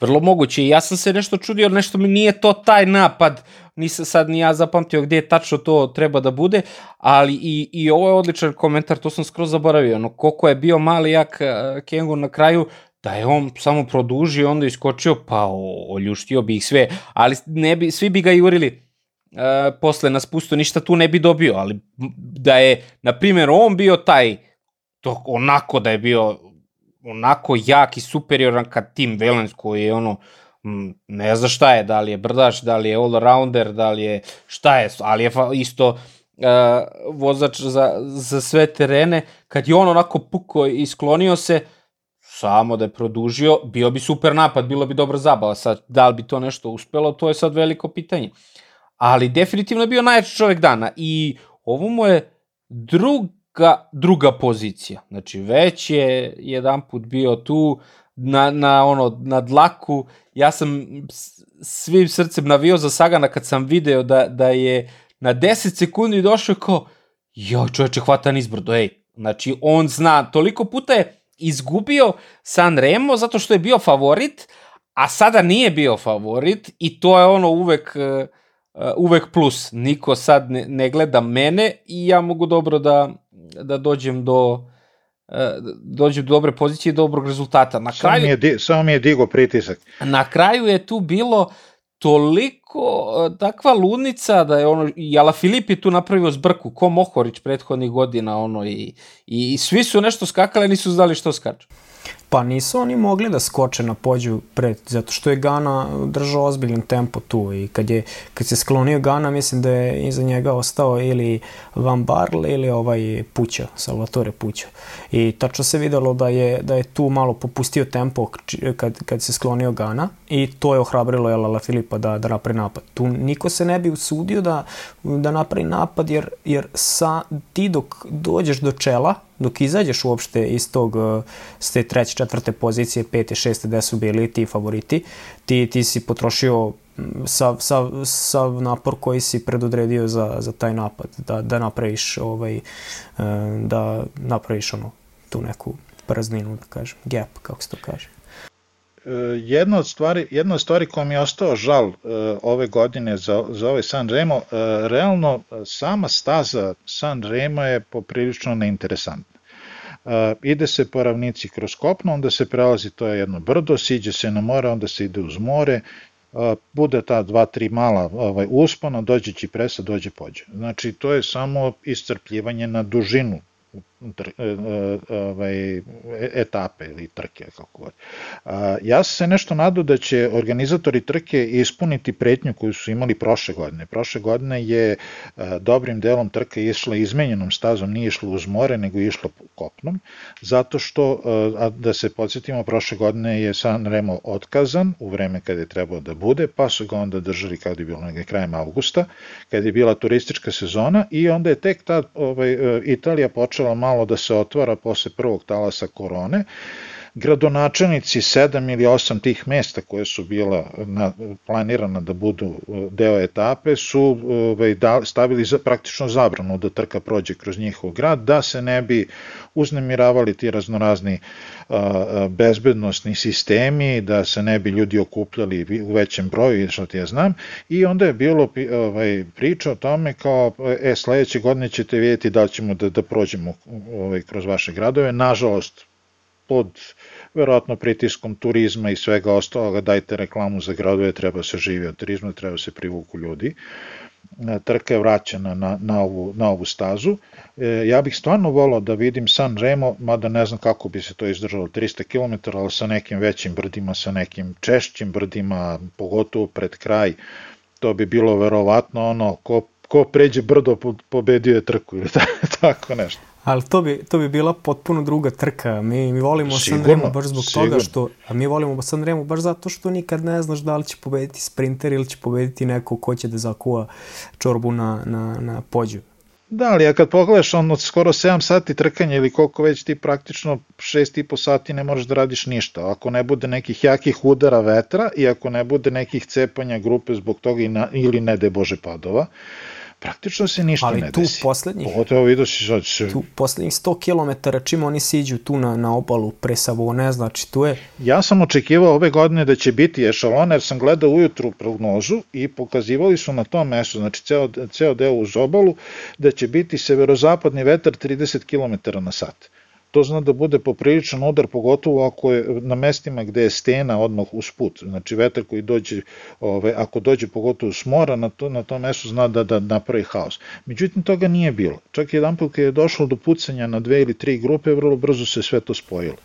Vrlo moguće. I ja sam se nešto čudio, nešto mi nije to taj napad, nisam sad ni ja zapamtio gdje je tačno to treba da bude, ali i, i ovo je odličan komentar, to sam skroz zaboravio, ono, koliko je bio mali jak Kengu na kraju, da je on samo produžio, onda iskočio, pa oljuštio bi ih sve, ali ne bi, svi bi ga jurili uh, posle na spustu, ništa tu ne bi dobio, ali da je, na primjer, on bio taj, to onako da je bio onako jak i superioran kad Tim Valens koji je ono, ne zna šta je, da li je brdaš, da li je all-rounder, da li je šta je, ali je isto uh, vozač za, za sve terene, kad je on onako puko i sklonio se, samo da je produžio, bio bi super napad, bilo bi dobra zabava. Sad, da li bi to nešto uspelo, to je sad veliko pitanje. Ali definitivno je bio najjači čovek dana i ovo mu je druga, druga pozicija. Znači, već je jedan put bio tu na, na, ono, na dlaku. Ja sam svim srcem navio za Sagana kad sam video da, da je na 10 sekundi došao kao joj čoveče hvata nizbrdo, ej. Znači, on zna, toliko puta je izgubio San Remo zato što je bio favorit, a sada nije bio favorit i to je ono uvek, uh, uvek plus. Niko sad ne, ne gleda mene i ja mogu dobro da, da dođem do uh, dođem do dobre pozicije i dobrog rezultata. Na kraju, samo, mi je, samo mi je digo pritisak. Na kraju je tu bilo toliko takva ludnica da je ono i Ala Filip je tu napravio zbrku ko Mohorić prethodnih godina ono i, i, i svi su nešto skakali nisu znali što skaču. Pa nisu oni mogli da skoče na pođu pred, zato što je Gana držao ozbiljan tempo tu i kad, je, kad se sklonio Gana, mislim da je iza njega ostao ili Van Barle ili ovaj Puća, Salvatore Puća. I tačno se videlo da je, da je tu malo popustio tempo kad, kad se sklonio Gana i to je ohrabrilo Jelala Filipa da, da napravi napad. Tu niko se ne bi usudio da, da napravi napad jer, jer sa, ti dok dođeš do čela, dok izađeš uopšte iz tog, uh, s te treće, četvrte pozicije, pete, šeste, gde su bili ti favoriti, ti, ti si potrošio sav, sav, sav napor koji si predodredio za, za taj napad, da, da napraviš ovaj, uh, da napraviš ono, tu neku prazninu, da kažem, gap, kako se to kaže. E, jedna od stvari, jedna od stvari koja mi je ostao žal uh, ove godine za, za ovaj San Remo, uh, realno sama staza San Remo je poprilično neinteresantna. Ide se po ravnici kroz kopno, onda se prelazi, to je jedno brdo, siđe se na more, onda se ide uz more, bude ta dva, tri mala ovaj, uspona, dođe Čipresa, dođe pođe. Znači, to je samo iscrpljivanje na dužinu tr, e, e, ovaj, etape ili trke, kako god. Ja sam se nešto nadao da će organizatori trke ispuniti pretnju koju su imali prošle godine. Prošle godine je dobrim delom trka išla izmenjenom stazom, nije išla uz more, nego je išla kopnom, zato što, a da se podsjetimo, prošle godine je San Remo otkazan u vreme kada je trebao da bude, pa su ga onda držali kada je bilo negde krajem avgusta, kada je bila turistička sezona i onda je tek ta ovaj, e, Italija počela malo da se otvara posle prvog talasa korone, gradonačelnici sedam ili osam tih mesta koje su bila na, planirana da budu e, deo etape su ovaj, da, stavili za, praktično zabranu da trka prođe kroz njihov grad, da se ne bi uznemiravali ti raznorazni a, bezbednostni sistemi, da se ne bi ljudi okupljali u većem broju, što ti ja znam, i onda je bilo ovaj, priča o tome kao, e, sledeće godine ćete vidjeti da ćemo da, da prođemo ovaj, kroz vaše gradove, nažalost, pod verovatno pritiskom turizma i svega ostaloga, dajte reklamu za gradove, treba se živi od turizma, treba se privuku ljudi. E, trka je vraćena na, na, ovu, na ovu stazu. E, ja bih stvarno volao da vidim San Remo, mada ne znam kako bi se to izdržalo 300 km, ali sa nekim većim brdima, sa nekim češćim brdima, pogotovo pred kraj, to bi bilo verovatno ono, ko, ko pređe brdo pobedio je trku ili <laughs> tako nešto. Ali to bi, to bi bila potpuno druga trka. Mi, mi volimo sigurno, Sanremo baš zbog sigurno. toga što, a mi volimo Sanremo baš zato što nikad ne znaš da li će pobediti sprinter ili će pobediti neko ko će da zakuva čorbu na, na, na pođu. Da, ali ja kad pogledaš on od skoro 7 sati trkanja ili koliko već ti praktično 6,5 sati ne možeš da radiš ništa. Ako ne bude nekih jakih udara vetra i ako ne bude nekih cepanja grupe zbog toga i na, ili ne de bože padova, praktično se ništa Ali ne tu desi. poslednjih, Pogotovo vidio si sad se... tu poslednjih 100 km čim oni siđu tu na, na obalu pre Savone, znači tu je Ja sam očekivao ove godine da će biti ešalon, jer sam gledao ujutru prognozu i pokazivali su na tom mestu, znači ceo, ceo deo uz obalu, da će biti severozapadni vetar 30 km na sat. To zna da bude popriličan udar, pogotovo ako je na mestima gde je stena odmah uz put. Znači vetar koji dođe, ove, ako dođe pogotovo s mora, na, to, na tom mestu zna da, da napravi haos. Međutim, toga nije bilo. Čak jedan put kad je došlo do pucanja na dve ili tri grupe, vrlo brzo se sve to spojilo.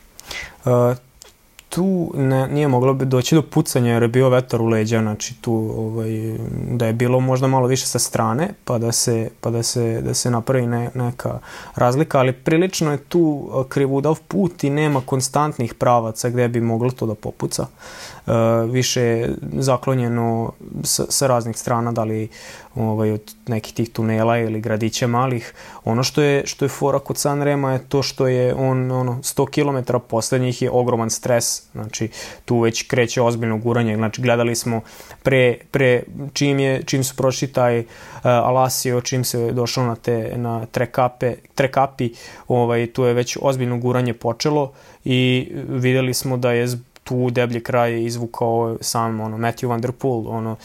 Uh, tu ne, nije moglo bi doći do pucanja jer je bio vetar u leđa, znači tu ovaj, da je bilo možda malo više sa strane pa da se, pa da se, da se napravi ne, neka razlika, ali prilično je tu krivudav put i nema konstantnih pravaca gde bi moglo to da popuca. Uh, više je zaklonjeno sa, sa raznih strana, da li ovaj, od nekih tih tunela ili gradića malih. Ono što je, što je fora kod Sanrema je to što je on ono, 100 km poslednjih je ogroman stres, znači tu već kreće ozbiljno guranje, znači gledali smo pre, pre čim, je, čim su prošli taj uh, Alasio, čim se došlo na te na trekape, trekapi, ovaj, tu je već ozbiljno guranje počelo i videli smo da je tu deblji kraj izvukao sam ono Matthew Van Der Poel ono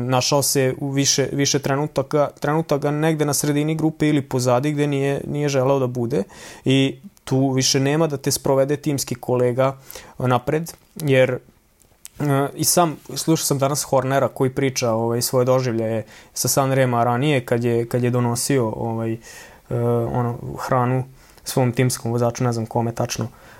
našao se u više više trenutaka trenutaka negde na sredini grupe ili pozadi gde nije nije želeo da bude i tu više nema da te sprovede timski kolega napred jer i sam slušao sam danas Hornera koji priča ovaj svoje doživljaje sa Sanrema ranije kad je kad je donosio ovaj ono hranu svom timskom vozaču, ne znam kome tačno, Uh,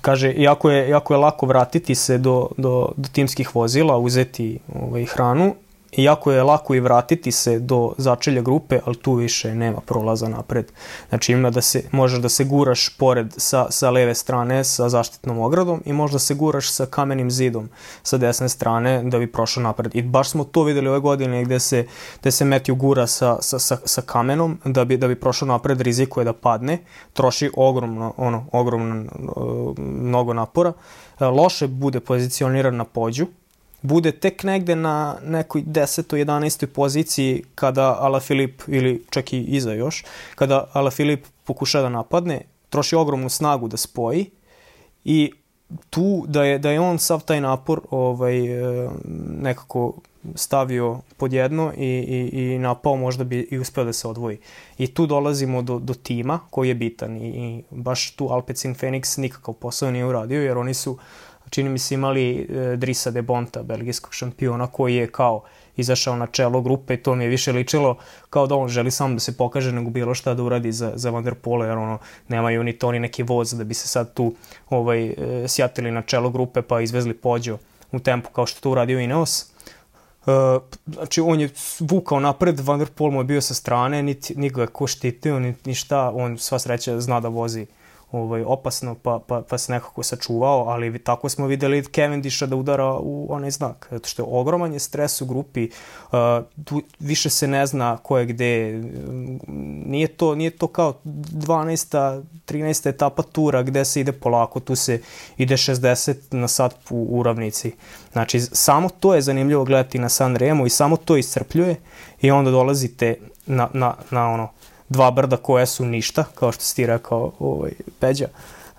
kaže, iako je, iako je lako vratiti se do, do, do timskih vozila, uzeti ovaj, hranu, Iako je lako i vratiti se do začelja grupe, ali tu više nema prolaza napred. Znači ima da se, možeš da se guraš pored sa, sa leve strane sa zaštitnom ogradom i možda se guraš sa kamenim zidom sa desne strane da bi prošao napred. I baš smo to videli ove godine gde se, gde se Matthew gura sa, sa, sa, sa kamenom da bi, da bi prošao napred, rizikuje da padne, troši ogromno, ono, ogromno mnogo napora, loše bude pozicioniran na pođu, bude tek negde na nekoj 10. 11. poziciji kada Ala Filip ili čak i iza još, kada Ala Filip pokuša da napadne, troši ogromnu snagu da spoji i tu da je, da je on sav taj napor ovaj, e, nekako stavio pod jedno i, i, i napao možda bi i uspeo da se odvoji. I tu dolazimo do, do tima koji je bitan i, i baš tu Alpecin Phoenix nikakav posao nije uradio jer oni su uh, čini mi se imali e, Drisa de Bonta, belgijskog šampiona, koji je kao izašao na čelo grupe i to mi je više ličilo kao da on želi sam da se pokaže nego bilo šta da uradi za, za Van der Pole, jer ono, nemaju ni to ni neki voz da bi se sad tu ovaj, e, sjatili na čelo grupe pa izvezli pođo u tempu kao što to uradio Ineos. Uh, znači on je vukao napred, Van der Pol mu je bio sa strane, niti, niti ga je ko štitio, ni, ni šta, on sva sreća zna da vozi uh, ovaj, opasno, pa, pa, pa se nekako sačuvao, ali tako smo videli Cavendisha da udara u onaj znak, zato što je ogroman je stres u grupi, uh, tu više se ne zna ko je gde, nije to, nije to kao 12. 13. etapa tura gde se ide polako, tu se ide 60 na sat u ravnici. Znači, samo to je zanimljivo gledati na San Remo i samo to iscrpljuje i onda dolazite na, na, na ono, dva brda koje su ništa, kao što si ti rekao ovaj, Peđa,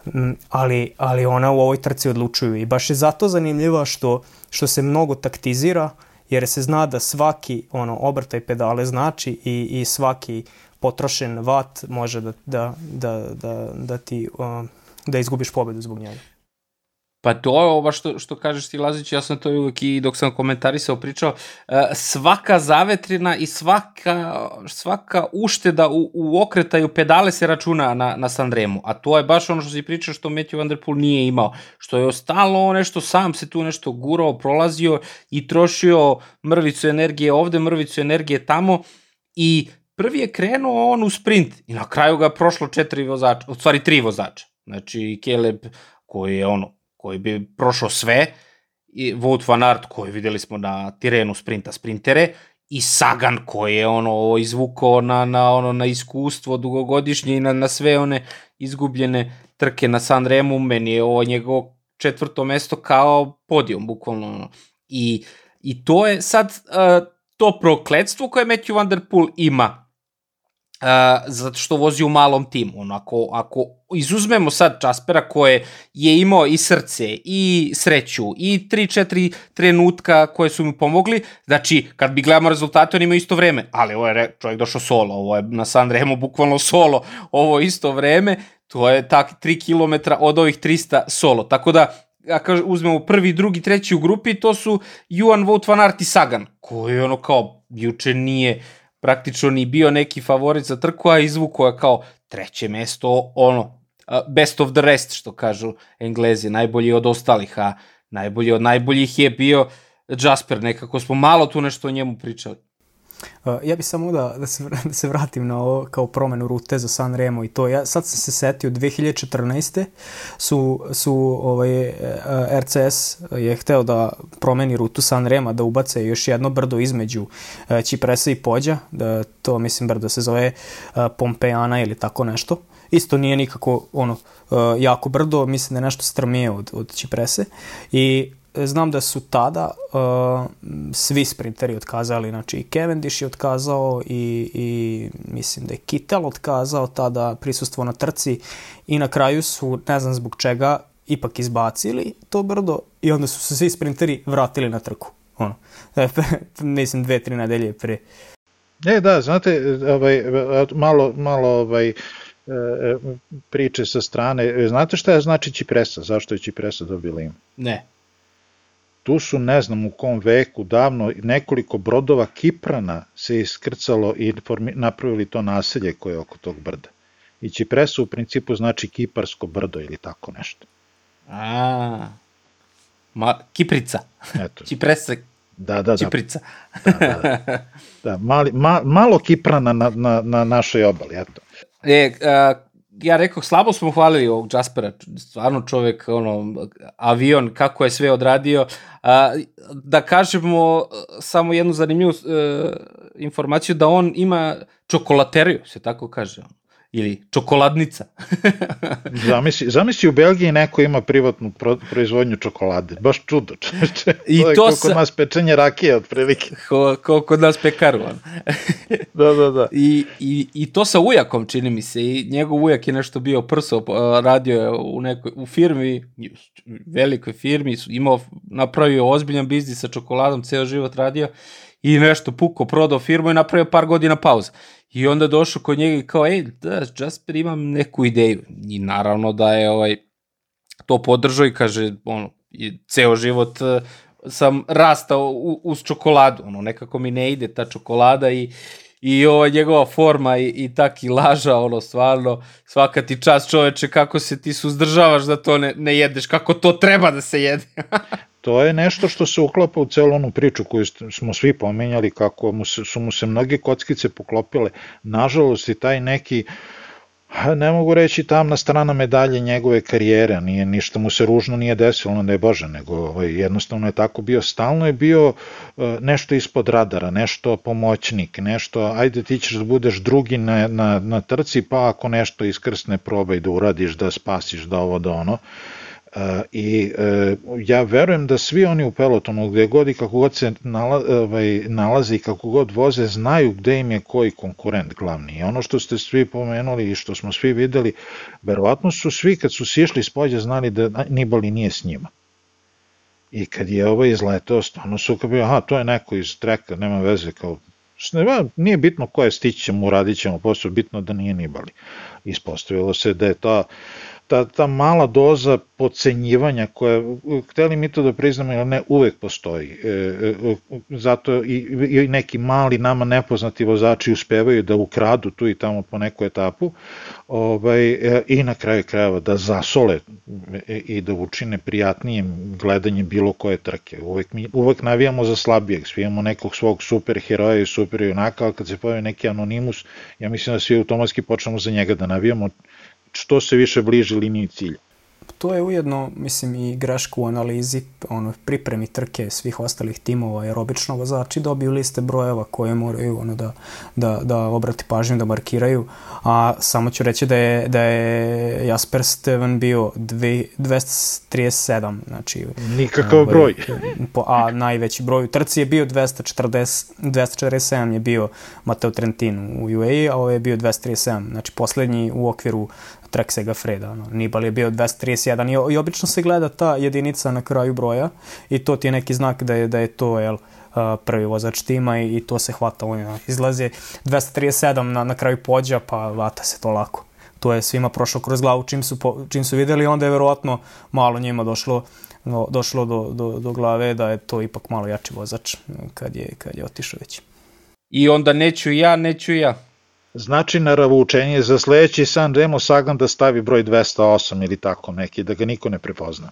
mm, ali, ali ona u ovoj trci odlučuju i baš je zato zanimljiva što, što se mnogo taktizira, jer se zna da svaki ono obrtaj pedale znači i, i svaki potrošen vat može da, da, da, da, da ti da izgubiš pobedu zbog njega. Pa to je ovo što, što kažeš ti Lazić, ja sam to uvek i dok sam komentarisao pričao, e, svaka zavetrina i svaka, svaka ušteda u, u okretaju pedale se računa na, na Sanremu, a to je baš ono što si pričao što Matthew Van Der Poel nije imao, što je ostalo nešto, sam se tu nešto gurao, prolazio i trošio mrvicu energije ovde, mrvicu energije tamo i prvi je krenuo on u sprint i na kraju ga prošlo četiri vozača, u stvari tri vozača. Znači, Caleb koji je ono, koji bi prošao sve, i Wout van Aert koji videli smo na tirenu sprinta sprintere, i Sagan koji je ono izvukao na, na, ono, na iskustvo dugogodišnje i na, na sve one izgubljene trke na San Remu, meni je ovo njegovo četvrto mesto kao podijom, bukvalno. Ono. I, I to je sad, uh, to prokledstvo koje Matthew Van Der Poel ima, Uh, zato što vozi u malom timu. Ono, ako, ako izuzmemo sad Jaspera koje je imao i srce, i sreću, i 3-4 trenutka koje su mu pomogli, znači kad bi gledamo rezultate, on ima isto vreme, ali ovo je čovjek došao solo, ovo je na Sanremo bukvalno solo, ovo isto vreme, to je tak 3 km od ovih 300 solo. Tako da, ako uzmemo prvi, drugi, treći u grupi, to su Juan Wout van Aert i Sagan, koji ono kao juče nije praktično ni bio neki favorit za trku, a izvuko je kao treće mesto, ono, best of the rest, što kažu englezi, najbolji od ostalih, a najbolji od najboljih je bio Jasper, nekako smo malo tu nešto o njemu pričali. Uh, ja bih samo da, da, se, <laughs> da se vratim na ovo kao promenu rute za San Remo i to. Ja sad sam se setio 2014. su, su ovaj, uh, RCS je hteo da promeni rutu San Rema, da ubace još jedno brdo između Čipresa i Pođa, da to mislim brdo se zove Pompejana ili tako nešto. Isto nije nikako ono jako brdo, mislim da je nešto strmije od, od Čiprese i znam da su tada uh, svi sprinteri otkazali, znači i Cavendish je otkazao i, i mislim da je Kittel otkazao tada prisustvo na trci i na kraju su, ne znam zbog čega, ipak izbacili to brdo i onda su se svi sprinteri vratili na trku. Ono, <laughs> mislim dve, tri nedelje pre. E, da, znate, ovaj, malo, malo ovaj, e, priče sa strane. Znate šta je znači Čipresa? Zašto je Čipresa dobila ime? Ne tu su, ne znam u kom veku, davno nekoliko brodova Kiprana se iskrcalo i napravili to naselje koje je oko tog brda. I Čipresa u principu znači Kiparsko brdo ili tako nešto. A, ma, Kiprica. Eto. Čipresa Da, da, da. Čiprica. da, da, da. da mali, ma, malo Kiprana na, na, na našoj obali, eto. E, a, ja rekao, slabo smo hvalili ovog Jaspera, stvarno čovek, ono, avion, kako je sve odradio. A, da kažemo samo jednu zanimljivu e, informaciju, da on ima čokolateriju, se tako kaže ili čokoladnica. <laughs> zamisli, zamisli u Belgiji neko ima privatnu pro, proizvodnju čokolade. Baš čudo, čeče. <laughs> I to, to je kod nas pečenje rakije, otprilike. <laughs> Ko, kod nas pekaru. da, da, da. I, i, I to sa ujakom, čini mi se. I njegov ujak je nešto bio prso, radio je u, nekoj, u firmi, velikoj firmi, imao, napravio ozbiljan biznis sa čokoladom, ceo život radio i nešto puko, prodao firmu i napravio par godina pauza. I onda došao kod njega i kao, ej, da, Jasper, imam neku ideju. I naravno da je ovaj, to podržao i kaže, ono, i ceo život uh, sam rastao uz čokoladu, ono, nekako mi ne ide ta čokolada i, i ova njegova forma i, i taki laža, ono, stvarno, svaka ti čast čoveče, kako se ti suzdržavaš da to ne, ne jedeš, kako to treba da se jede. <laughs> to je nešto što se uklapa u celu onu priču koju smo svi pomenjali, kako mu se, su mu se mnoge kockice poklopile. Nažalost, i taj neki ne mogu reći tamna strana medalje njegove karijere, nije ništa mu se ružno nije desilo, ne bože, nego ovaj, jednostavno je tako bio, stalno je bio uh, nešto ispod radara, nešto pomoćnik, nešto, ajde ti ćeš da budeš drugi na, na, na trci, pa ako nešto iskrsne probaj da uradiš, da spasiš, da ovo, da ono. I e, ja verujem da svi oni u pelotonu, gde god i kako god se ovaj, nalaze i kako god voze, znaju gde im je koji konkurent glavni. I ono što ste svi pomenuli i što smo svi videli, verovatno su svi kad su sišli s polja znali da Nibali nije s njima. I kad je ovaj izletao, stvarno su kao bio, aha, to je neko iz treka, nema veze, kao nije bitno ko je, stićemo, uradit ćemo posao, bitno da nije Nibali. Ispostavilo se da je ta ta, ta mala doza pocenjivanja koja, hteli mi to da priznamo ili ne, uvek postoji. E, e, zato i, i neki mali nama nepoznati vozači uspevaju da ukradu tu i tamo po neku etapu ovaj, e, i na kraju krajeva da zasole e, i da učine prijatnijim gledanje bilo koje trke. Uvek, mi, uvek navijamo za slabijeg, svi imamo nekog svog super heroja i super junaka, ali kad se pojavi neki anonimus, ja mislim da svi automatski počnemo za njega da navijamo što se više bliži liniji cilja. to je ujedno, mislim, i greška u analizi, ono, pripremi trke svih ostalih timova, jer obično vozači dobiju liste brojeva koje moraju ono, da, da, da obrati pažnju, da markiraju, a samo ću reći da je, da je Jasper Steven bio dve, 237, znači... Nikakav ovaj, broj. Po, a najveći broj u trci je bio 240, 247 je bio Mateo Trentin u UAE, a ovo je bio 237, znači poslednji u okviru Trek Segafreda. Ono. Nibal je bio 231 i, i obično se gleda ta jedinica na kraju broja i to ti je neki znak da je, da je to jel, prvi vozač tima i, i to se hvata. On izlazi 237 na, na kraju pođa, pa vata se to lako. To je svima prošlo kroz glavu čim su, po, čim su videli, onda je verovatno malo njima došlo no, došlo do, do, do glave da je to ipak malo jači vozač kad je, kad je otišao već. I onda neću ja, neću ja znači naravučenje za sledeći San Remo Sagan da stavi broj 208 ili tako neki, da ga niko ne prepozna.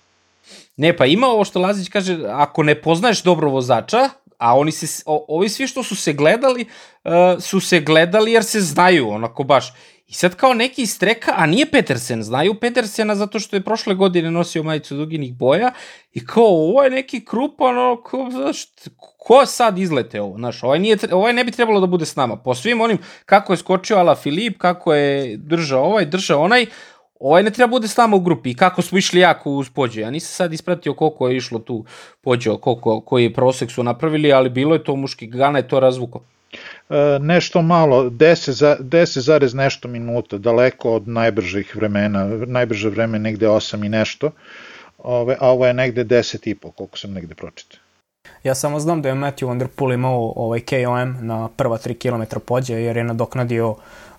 Ne, pa ima ovo što Lazić kaže, ako ne poznaješ dobro vozača, a oni se, o, ovi svi što su se gledali, uh, su se gledali jer se znaju, onako baš. I sad kao neki iz treka, a nije Petersen, znaju Petersena zato što je prošle godine nosio majicu duginih boja i kao ovo je neki krupan, ono, kao, znaš, ko sad izlete ovo, znaš, ovaj, nije, ovaj ne bi trebalo da bude s nama. Po svim onim, kako je skočio Ala Filip, kako je držao ovaj, držao onaj, ovaj ne treba bude s nama u grupi i kako smo išli jako uz pođe. Ja nisam sad ispratio koliko je išlo tu pođe, koliko, koji je prosek su napravili, ali bilo je to muški, Gana je to razvuko. E, nešto malo, 10, za, 10 zarez nešto minuta, daleko od najbržih vremena, najbrže vreme negde 8 i nešto, ove, a ovo je negde 10 i po, koliko sam negde pročitao. Ja samo znam da je Matthew Van Der Poel imao ovaj KOM na prva 3 km pođe jer je nadoknadio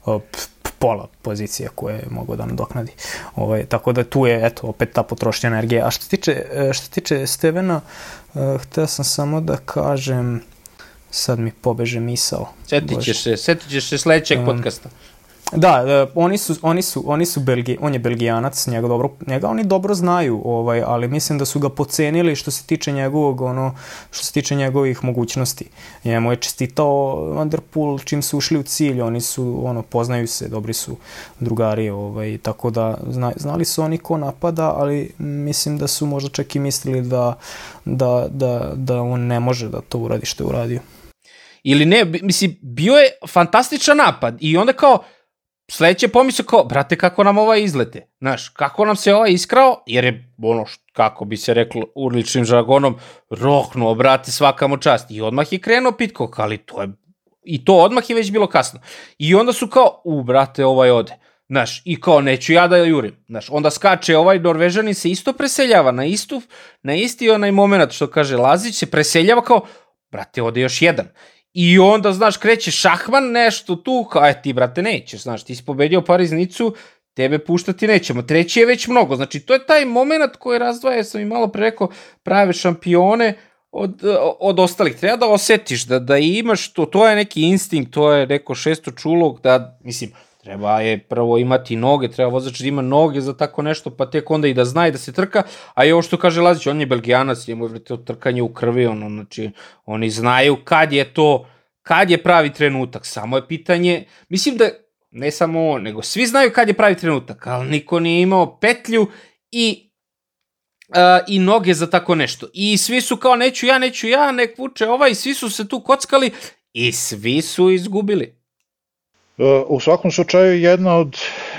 uh, pola pozicije koje je mogao da nadoknadi. Ovaj, tako da tu je, eto, opet ta potrošnja energije. A što tiče, e, što tiče Stevena, hteo sam samo da kažem, sad mi pobeže misao. Setit ćeš se, setit ćeš se sledećeg um, podcasta. Da, da, oni su, oni su, oni su Belgi, on je belgijanac, njega dobro, njega oni dobro znaju, ovaj, ali mislim da su ga pocenili što se tiče njegovog, ono, što se tiče njegovih mogućnosti. Njemu je čestitao Van der Poel čim su ušli u cilj, oni su, ono, poznaju se, dobri su drugari, ovaj, tako da zna, znali su oni ko napada, ali mislim da su možda čak i mislili da, da, da, da on ne može da to uradi što je uradio. Ili ne, mislim, bio je fantastičan napad i onda kao, sledeće pomisle kao, brate, kako nam ovaj izlete? Znaš, kako nam se ovaj iskrao? Jer je, ono, kako bi se reklo urličnim žargonom, rohnuo, brate, svaka mu čast. I odmah je krenuo Pitcock, ali to je, i to odmah je već bilo kasno. I onda su kao, u, brate, ovaj ode. Znaš, i kao, neću ja da jurim. Znaš, onda skače ovaj Norvežanin se isto preseljava na istu, na isti onaj moment, što kaže Lazić, se preseljava kao, brate, ode još jedan. I onda, znaš, kreće šahman nešto tu, kao, aj ti, brate, nećeš, znaš, ti si pobedio Pariznicu, tebe puštati nećemo. Treći je već mnogo, znači, to je taj moment koji razdvaja, sam i malo pre rekao, prave šampione od, od ostalih. Treba da osetiš, da, da imaš to, to je neki instinkt, to je neko šesto čulog, da, mislim, Treba je prvo imati noge, treba vozač da ima noge za tako nešto, pa tek onda i da zna i da se trka, a i ovo što kaže Lazić, on je belgijanac, njemu je to trkanje u krvi, ono, znači, oni znaju kad je to, kad je pravi trenutak, samo je pitanje, mislim da ne samo on, nego svi znaju kad je pravi trenutak, ali niko nije imao petlju i uh, i noge za tako nešto. I svi su kao neću ja, neću ja, nek vuče ovaj, svi su se tu kockali i svi su izgubili. U svakom slučaju jedna od,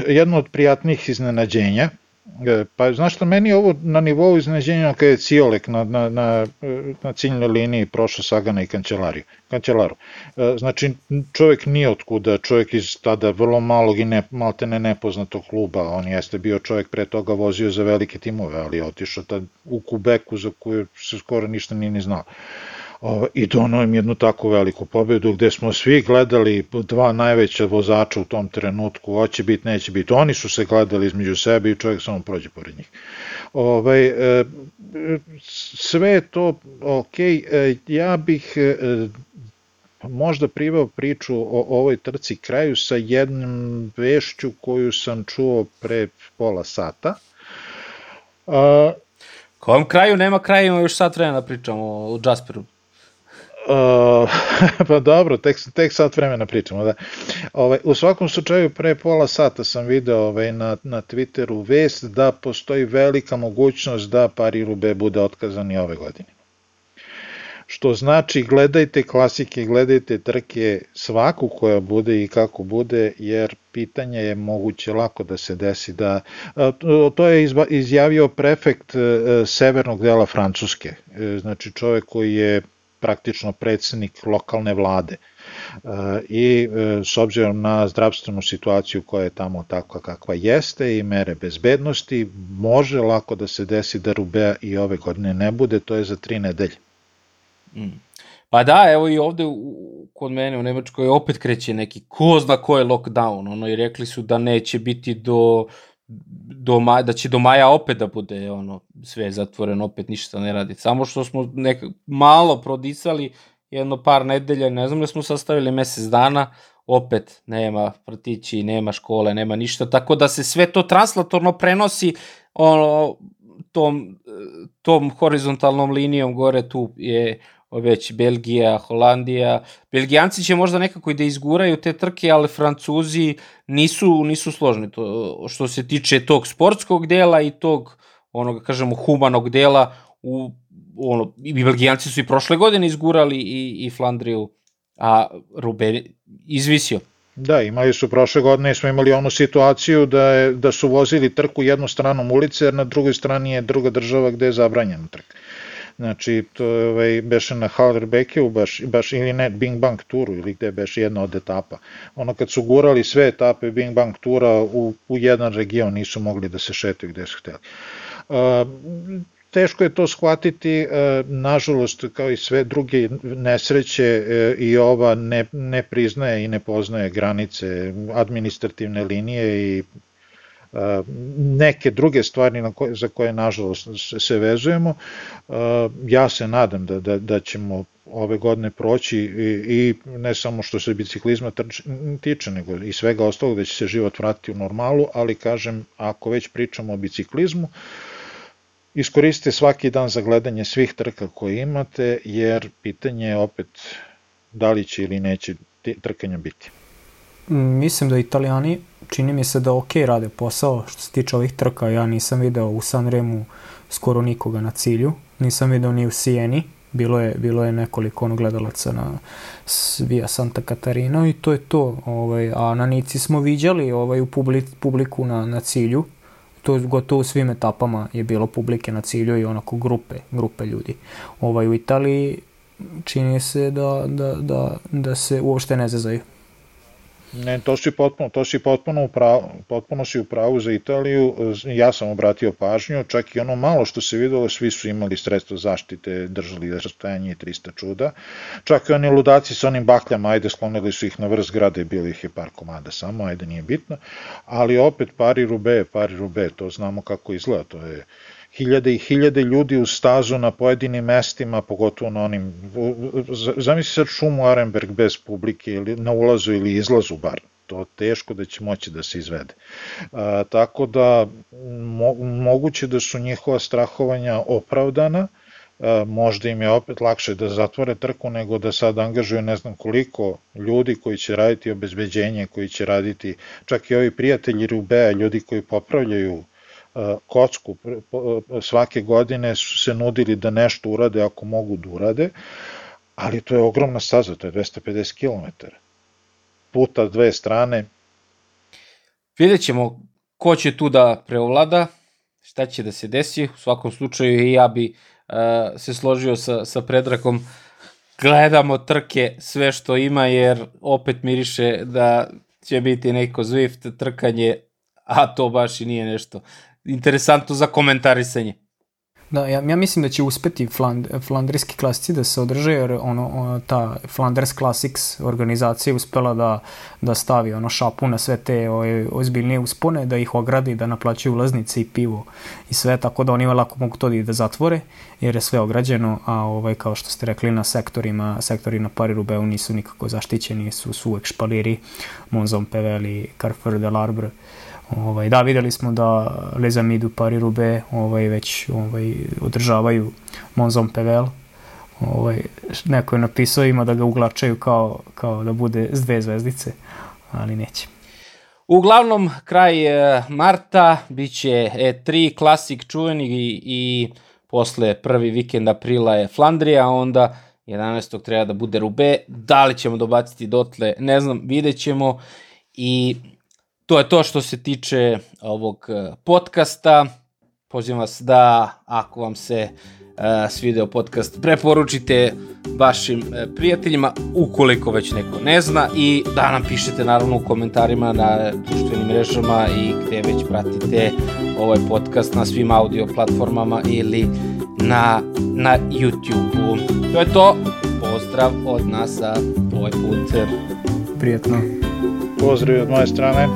jedna od prijatnih iznenađenja, e, pa znaš što, meni ovo na nivou iznenađenja kada je Ciolek na, na, na, na ciljnoj liniji prošao Sagana i Kancelariju, Kancelaru. E, znači, čovjek nije otkuda, čovjek iz tada vrlo malog i ne, malte ne nepoznatog kluba, on jeste bio čovjek pre toga vozio za velike timove, ali je otišao tad u Kubeku za koju se skoro ništa nije ni znao i donao im jednu tako veliku pobedu gde smo svi gledali dva najveća vozača u tom trenutku, hoće biti, neće biti. Oni su se gledali između sebe i čovjek samo prođe pored njih. Ovaj, e, sve je to ok, e, ja bih e, možda privao priču o ovoj trci kraju sa jednom vešću koju sam čuo pre pola sata. A, Kom kraju nema kraja, ima još sat vremena da pričamo o Jasperu. <laughs> Pa dobro, tek, tek sat vremena pričamo, da. Ovaj, u svakom slučaju, pre pola sata sam video ovaj, na, na Twitteru vest da postoji velika mogućnost da Pari Rube bude otkazan i ove godine. Što znači, gledajte klasike, gledajte trke svaku koja bude i kako bude, jer pitanje je moguće lako da se desi da... To je izjavio prefekt e, severnog dela Francuske, e, znači čovek koji je praktično predsednik lokalne vlade i e, s obzirom na zdravstvenu situaciju koja je tamo takva kakva jeste i mere bezbednosti, može lako da se desi da Rubea i ove godine ne bude, to je za tri nedelje. Mm. Pa da, evo i ovde u, kod mene u Nemačkoj opet kreće neki ko zna ko je lockdown, ono i rekli su da neće biti do do maja, da će do maja opet da bude ono sve zatvoreno, opet ništa ne radi. Samo što smo nek, malo prodisali jedno par nedelja, ne znam da smo sastavili mesec dana, opet nema vrtići, nema škole, nema ništa, tako da se sve to translatorno prenosi ono, tom, tom horizontalnom linijom gore tu je već Belgija, Holandija. Belgijanci će možda nekako i da izguraju te trke, ali Francuzi nisu, nisu složni. To, što se tiče tog sportskog dela i tog, onoga, kažemo, humanog dela, u, ono, i Belgijanci su i prošle godine izgurali i, i Flandriju, a Rube izvisio. Da, imali su prošle godine, smo imali onu situaciju da, je, da su vozili trku jednu stranom ulice, jer na drugoj strani je druga država gde je zabranjena trka. Znači, to ovaj, beše na Hallerbekeu, baš, baš ili ne, Bing Bang turu, ili gde beše jedna od etapa. Ono kad su gurali sve etape Bing Bang tura u, u jedan region, nisu mogli da se šetaju gde su hteli. Uh, teško je to shvatiti, nažalost, kao i sve druge nesreće, i ova ne, ne priznaje i ne poznaje granice administrativne linije i neke druge stvari na koje, za koje nažalost se vezujemo. Ja se nadam da, da, da ćemo ove godine proći i, i ne samo što se biciklizma trč, tiče, nego i svega ostalog da će se život vratiti u normalu, ali kažem, ako već pričamo o biciklizmu, iskoristite svaki dan za gledanje svih trka koje imate, jer pitanje je opet da li će ili neće trkanja biti. Mislim da italijani čini mi se da ok rade posao što se tiče ovih trka. Ja nisam video u Sanremu skoro nikoga na cilju. Nisam video ni u Sijeni. Bilo je, bilo je nekoliko ono gledalaca na Via Santa Catarina i to je to. Ovaj, a na Nici smo viđali ovaj, u publik, publiku na, na cilju. To gotovo u svim etapama je bilo publike na cilju i onako grupe, grupe ljudi. Ovaj, u Italiji čini se da, da, da, da se uopšte ne zezaju. Ne, to si potpuno, to si potpuno, upravo, potpuno si u pravu za Italiju, ja sam obratio pažnju, čak i ono malo što se videlo, svi su imali sredstvo zaštite, držali rastojanje i 300 čuda, čak i oni ludaci sa onim bakljama, ajde, sklonili su ih na vrst grada i bilo ih je par komada samo, ajde, nije bitno, ali opet pari rube, pari rube, to znamo kako izgleda, to je hiljade i hiljade ljudi u stazu na pojedinim mestima, pogotovo na onim, zamisli sad šumu Arenberg bez publike ili na ulazu ili izlazu bar, to teško da će moći da se izvede. A, tako da mo, moguće da su njihova strahovanja opravdana, a, možda im je opet lakše da zatvore trku nego da sad angažuju ne znam koliko ljudi koji će raditi obezbeđenje, koji će raditi čak i ovi prijatelji Rubea, ljudi koji popravljaju kocku svake godine su se nudili da nešto urade ako mogu da urade, ali to je ogromna staza, to je 250 km. Puta dve strane. Vidjet ćemo ko će tu da preovlada, šta će da se desi. U svakom slučaju i ja bi uh, se složio sa, sa Predrakom. Gledamo trke sve što ima, jer opet miriše da će biti neko Zwift trkanje, a to baš i nije nešto interesantno za komentarisanje. Da, ja, ja mislim da će uspeti Fland, flandrijski klasici da se održe, jer ono, ta Flanders Classics organizacija uspela da, da stavi ono šapu na sve te ove, ozbiljnije uspone, da ih ogradi, da naplaćaju ulaznice i pivo i sve, tako da oni lako mogu to da da zatvore, jer je sve ograđeno, a ovaj, kao što ste rekli na sektorima, sektori na Pari Rubeu nisu nikako zaštićeni, su, su uvek špaliri, Monzon Pevel i Carrefour de l'Arbre, Ovaj, da, videli smo da Les Amis du Paris Roubaix ovaj, već ovaj, održavaju Monzon Pevel, ovaj, neko je napisao ima da ga uglačaju kao, kao da bude s dve zvezdice, ali neće. Uglavnom, kraj e, marta biće E3, klasik čuveni i, i posle prvi vikend aprila je Flandrija, onda 11. treba da bude Rube, da li ćemo dobaciti dotle, ne znam, vidjet ćemo i to je to što se tiče ovog e, podcasta. Pozivam vas da, ako vam se uh, svideo podcast, preporučite vašim uh, prijateljima, ukoliko već neko ne zna, i da nam pišete naravno u komentarima na društvenim mrežama i gde već pratite ovaj podcast na svim audio platformama ili na, na YouTube-u. To je to. Pozdrav od nas za ovaj put. Prijetno. Pozdrav od moje strane.